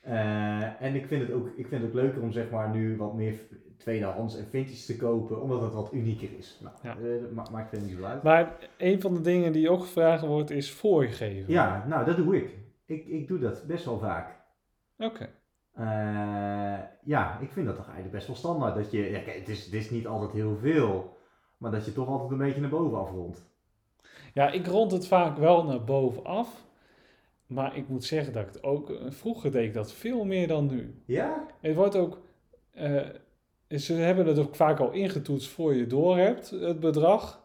Eh, en ik vind, het ook, ik vind het ook leuker om zeg maar nu wat meer tweedehands en vintage te kopen, omdat het wat unieker is. Nou, Ja. dat ma- maakt verder niet zo uit. Maar een van de dingen die ook gevraagd wordt is voor je geven. Ja, nou dat doe ik. Ik, ik doe dat best wel vaak. Oké. Eh, ja, ik vind dat toch eigenlijk best wel standaard. Dat je, ja, het, is, het is niet altijd heel veel, maar dat je toch altijd een beetje naar boven afrondt. Ja, ik rond het vaak wel naar boven af. Maar ik moet zeggen dat ik het ook... eh, Vroeger deed ik dat veel meer dan nu. Ja? Het wordt ook... eh, ze hebben het ook vaak al ingetoetst voor je door hebt, het bedrag.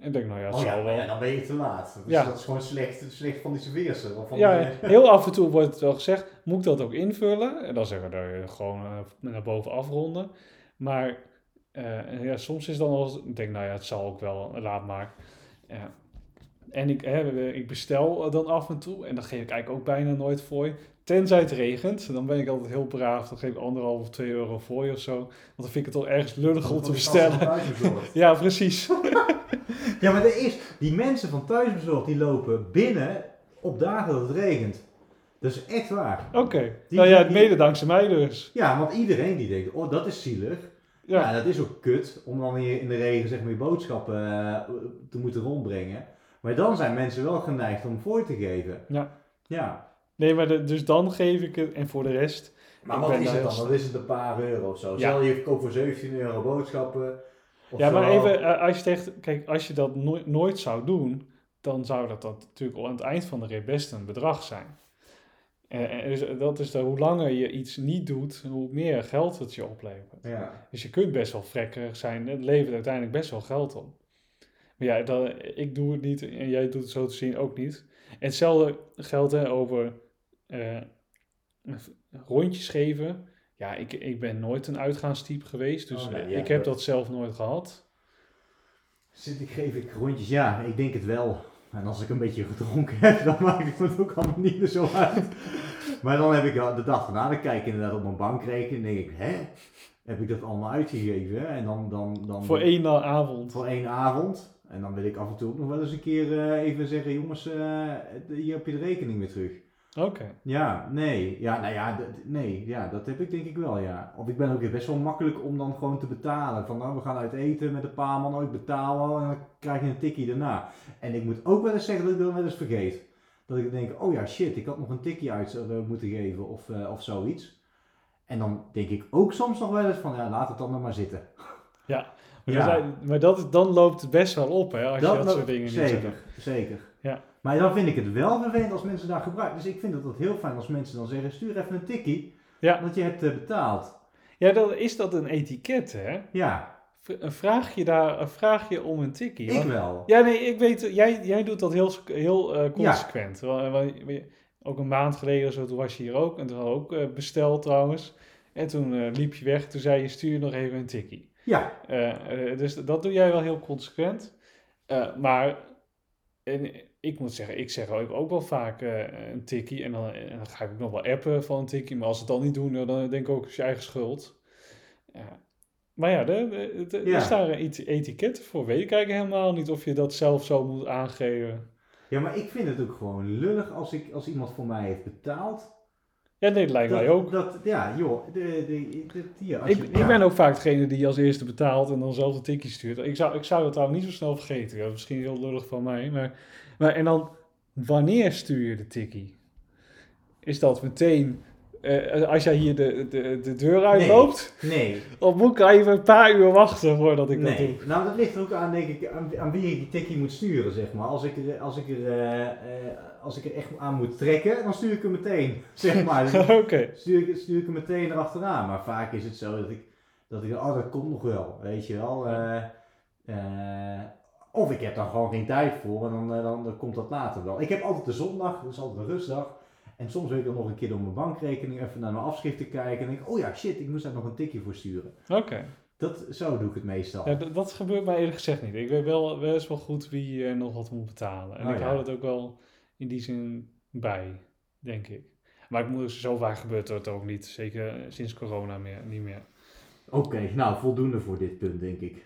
En ik denk, nou ja, Oh wel... ja, dan ben je te laat. Ja. dat is gewoon slecht, slecht van die serveerster. Ja, eh, heel af en toe wordt het wel gezegd, moet ik dat ook invullen? En dan zeggen we gewoon eh, naar boven afronden. Maar eh, ja, soms is dan als ik denk, nou ja, het zal ook wel, laat maar. Ja. En ik, hè, ik bestel dan af en toe en dan geef ik eigenlijk ook bijna nooit voor. Tenzij het regent, dan ben ik altijd heel braaf. Dan geef ik anderhalf of twee euro voor je of zo. Want dan vind ik het toch ergens lullig om te bestellen. [laughs] Ja, precies. [laughs] ja, maar er is, die mensen van thuisbezorgd die lopen binnen op dagen dat het regent. Dat is echt waar. Oké. Nou ja, die- mede dankzij mij dus. Ja, want iedereen die denkt, oh dat is zielig. Ja. Ja. dat is ook kut om dan hier in de regen zeg maar je boodschappen eh, te moeten rondbrengen. Maar dan zijn mensen wel geneigd om voor te geven. Ja. Ja. Nee, maar de- dus dan geef ik het. En voor de rest... Maar wat is het dan? Dan is het een paar euro of zo. Ja. Stel je koopt voor 17 euro boodschappen. Of Ja, maar even, eh, als je echt, kijk, als je dat nooit, nooit zou doen, dan zou dat, dat natuurlijk al aan het eind van de rit best een bedrag zijn. Eh, en dus dat is de, hoe langer je iets niet doet, hoe meer geld het je oplevert. Ja. Dus je kunt best wel vrekkerig zijn, het levert uiteindelijk best wel geld op. Ja, dat, ik doe het niet en jij doet het zo te zien ook niet. En hetzelfde geldt hè, over eh, rondjes geven. Ja, ik, ik ben nooit een uitgaanstype geweest, dus Oh, nee, ja, ik heb dat- zelf nooit gehad. Zit ik, geef ik rondjes? Ja, ik denk het wel. En als ik een beetje gedronken heb, [laughs] dan maakt het me ook allemaal niet meer zo uit. Maar dan heb ik de dag daarna, dan kijk ik inderdaad op mijn bankrekening en denk ik, hè? Heb ik dat allemaal uitgegeven? En dan, dan, dan Voor één avond. voor één avond. En dan wil ik af en toe ook nog wel eens een keer eh, even zeggen, jongens, eh, hier heb je de rekening weer terug. Oké. Ja, nee. Ja, nou ja, nee, ja, dat heb ik denk ik wel, ja. Of ik ben ook best wel makkelijk om dan gewoon te betalen. Van nou, we gaan uit eten met een paar man, oh, ik betaal wel en dan krijg je een tikkie daarna. En ik moet ook wel eens zeggen dat ik dat wel eens vergeet. Dat ik denk, oh ja, shit, ik had nog een tikkie uit eh, moeten geven of, of zoiets. En dan denk ik ook soms nog wel eens van, ja, laat het dan nog maar zitten. Maar, Ja. zijn- maar dat, dan loopt het best wel op, hè, als je dat loopt- soort dingen niet Zeker, zegt. zeker. Ja. Maar dan vind ik het wel vervelend als mensen daar gebruiken. Dus ik vind het heel fijn als mensen dan zeggen, stuur even een tikkie, Ja. want je hebt eh, betaald. Ja, dan is dat een etiket, hè? Ja, Vraag je, daar, vraag je om een tikkie? ik Want- wel. Ja, nee, ik weet, jij, jij doet dat heel, heel eh, consequent. Wa- Ook een maand geleden of zo, toen was je hier ook. En toen we ook eh, besteld trouwens. En toen liep je weg. Toen zei je, stuur nog even een tikkie. Ja, Eh, eh, dus dat doe jij wel heel consequent. Eh, maar en ik moet zeggen, ik zeg ook, ook wel vaak een tikkie. En dan, en dan ga ik ook nog wel appen van een tikkie. Maar als ze het dan niet doen, dan denk ik ook, is je eigen schuld. Ja. Maar ja, de, de, de- Ja. er staan er eti- etiketten voor. Weet ik eigenlijk helemaal niet of je dat zelf zo moet aangeven. ja, maar ik vind het ook gewoon lullig als, ik, als iemand voor mij heeft betaald. Ja, nee, dat lijkt dat, mij ook. Dat, ja, joh, de, de, de, hier, als Ik, je- ik ja. ben ook vaak degene die als eerste betaalt en dan zelf de tikkie stuurt. Ik zou, ik zou dat trouwens niet zo snel vergeten. Is misschien heel lullig van mij. Maar, maar, en dan, wanneer stuur je de tikkie? Is dat meteen eh, als jij hier de, de, de deur uitloopt? Nee, Of moet ik even een paar uur wachten voordat ik dat nee. doe? Nou, dat ligt er ook aan, denk ik, aan, aan wie ik die tikkie moet sturen, zeg maar. Als ik er, als ik er, eh, eh, als ik er echt aan moet trekken, dan stuur ik hem meteen, zeg [laughs] maar. Dan Oké. stuur, ik, stuur ik hem meteen erachteraan. Maar vaak is het zo dat ik, dat ik, oh, dat komt nog wel, weet je wel. of ik heb daar gewoon geen tijd voor en dan, dan, dan komt dat later wel. Ik heb altijd de zondag, dat is altijd een rustdag. En soms wil ik dan nog een keer door mijn bankrekening even naar mijn afschriften kijken. En denk ik, oh ja, shit, ik moest daar nog een tikje voor sturen. Oké. Dat, zo doe ik het meestal. Ja, dat gebeurt mij eerlijk gezegd niet. Ik weet wel best wel goed wie eh, nog wat moet betalen. En Oh, ik ja. hou dat ook wel in die zin bij, denk ik. Maar ik moet, zo vaak gebeurt dat ook niet. Zeker sinds corona meer, niet meer. Oké, nou voldoende voor dit punt, denk ik.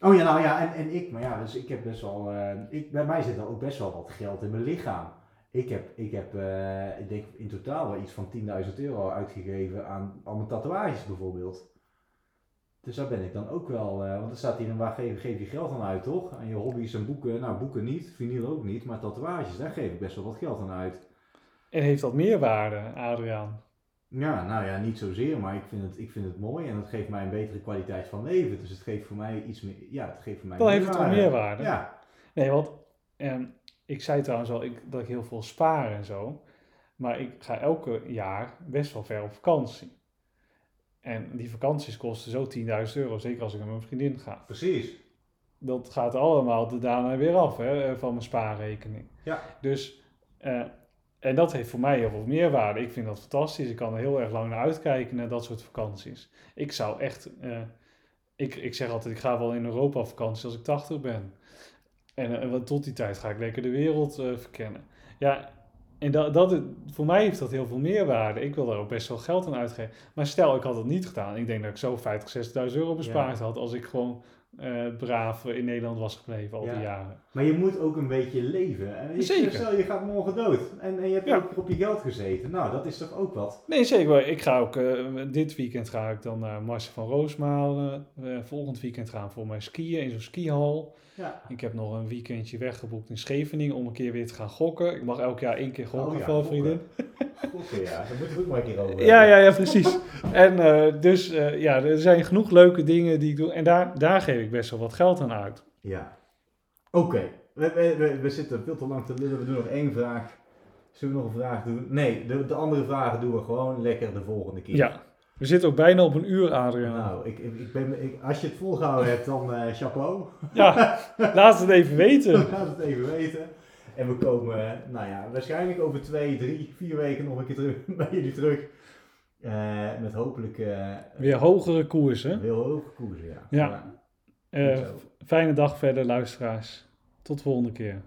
Oh ja, nou ja, en, en ik, maar ja, dus ik heb best wel, eh, ik, bij mij zit er ook best wel wat geld in mijn lichaam. Ik heb, ik heb eh, ik denk in totaal wel iets van 10.000 euro uitgegeven aan, mijn tatoeages bijvoorbeeld. Dus daar ben ik dan ook wel, eh, want er staat hier, dan, waar geef, geef je geld aan uit toch? Aan je hobby's en boeken, nou boeken niet, vinyl ook niet, maar tatoeages, daar geef ik best wel wat geld aan uit. En heeft dat meerwaarde, Adriaan? Ja, nou ja, niet zozeer, maar ik vind, het, ik vind het mooi en het geeft mij een betere kwaliteit van leven. Dus het geeft voor mij iets meer, ja, het geeft voor mij Dan heeft het meerwaarde. meerwaarde? Ja, Nee, want ehm, ik zei trouwens al ik, dat ik heel veel spaar en zo. Maar ik ga elke jaar best wel ver op vakantie. En die vakanties kosten zo 10.000 euro, zeker als ik met mijn vriendin ga. precies. dat gaat allemaal de daarna weer af hè, van mijn spaarrekening. Ja. Dus, eh, en dat heeft voor mij heel veel meerwaarde. Ik vind dat fantastisch. Ik kan er heel erg lang naar uitkijken naar dat soort vakanties. Ik zou echt, eh, ik, ik zeg altijd, ik ga wel in Europa op vakantie als ik 80 ben. En eh, want tot die tijd ga ik lekker de wereld eh, verkennen. Ja, en dat, dat, voor mij heeft dat heel veel meerwaarde. Ik wil daar ook best wel geld aan uitgeven. Maar stel, ik had het niet gedaan. Ik denk dat ik zo 50, 60.000 euro bespaard had als ik gewoon eh, braaf in Nederland was gebleven al die jaren. Maar je moet ook een beetje leven. En je, Zeker. Stel, je gaat morgen dood en, en je hebt ook op je geld gezeten. Nou, dat is toch ook wat? Nee, zeker. wel. Ik ga ook, eh, dit weekend ga ik dan naar Marsen van Roosmalen. Volgend weekend gaan we voor mij skiën in zo'n skihal. Ja. Ik heb nog een weekendje weggeboekt in Scheveningen om een keer weer te gaan gokken. Ik mag elk jaar één keer gokken Oh ja, vriendin. [laughs] Gokken, ja. Daar moeten we ook maar een keer over Ja, hebben. ja, ja, precies. En eh, dus eh, ja, er zijn genoeg leuke dingen die ik doe. En daar, daar geef ik best wel wat geld aan uit. Ja. Oké, we, we, we, we zitten veel te lang te lullen. We doen nog één vraag. Zullen we nog een vraag doen? Nee, de, de andere vragen doen we gewoon lekker de volgende keer. Ja, we zitten ook bijna op een uur, Adriaan. Nou, ik, ik, ben, ik, als je het volgehouden hebt, dan eh, chapeau. Ja, laat het even weten. [laughs] Laat het even weten. En we komen, nou ja, waarschijnlijk over twee, drie, vier weken nog een keer terug [laughs] bij jullie terug. Eh, met hopelijk eh Weer hogere koersen. heel hoge koersen, ja. Ja. Eh, fijne dag verder, luisteraars. Tot de volgende keer.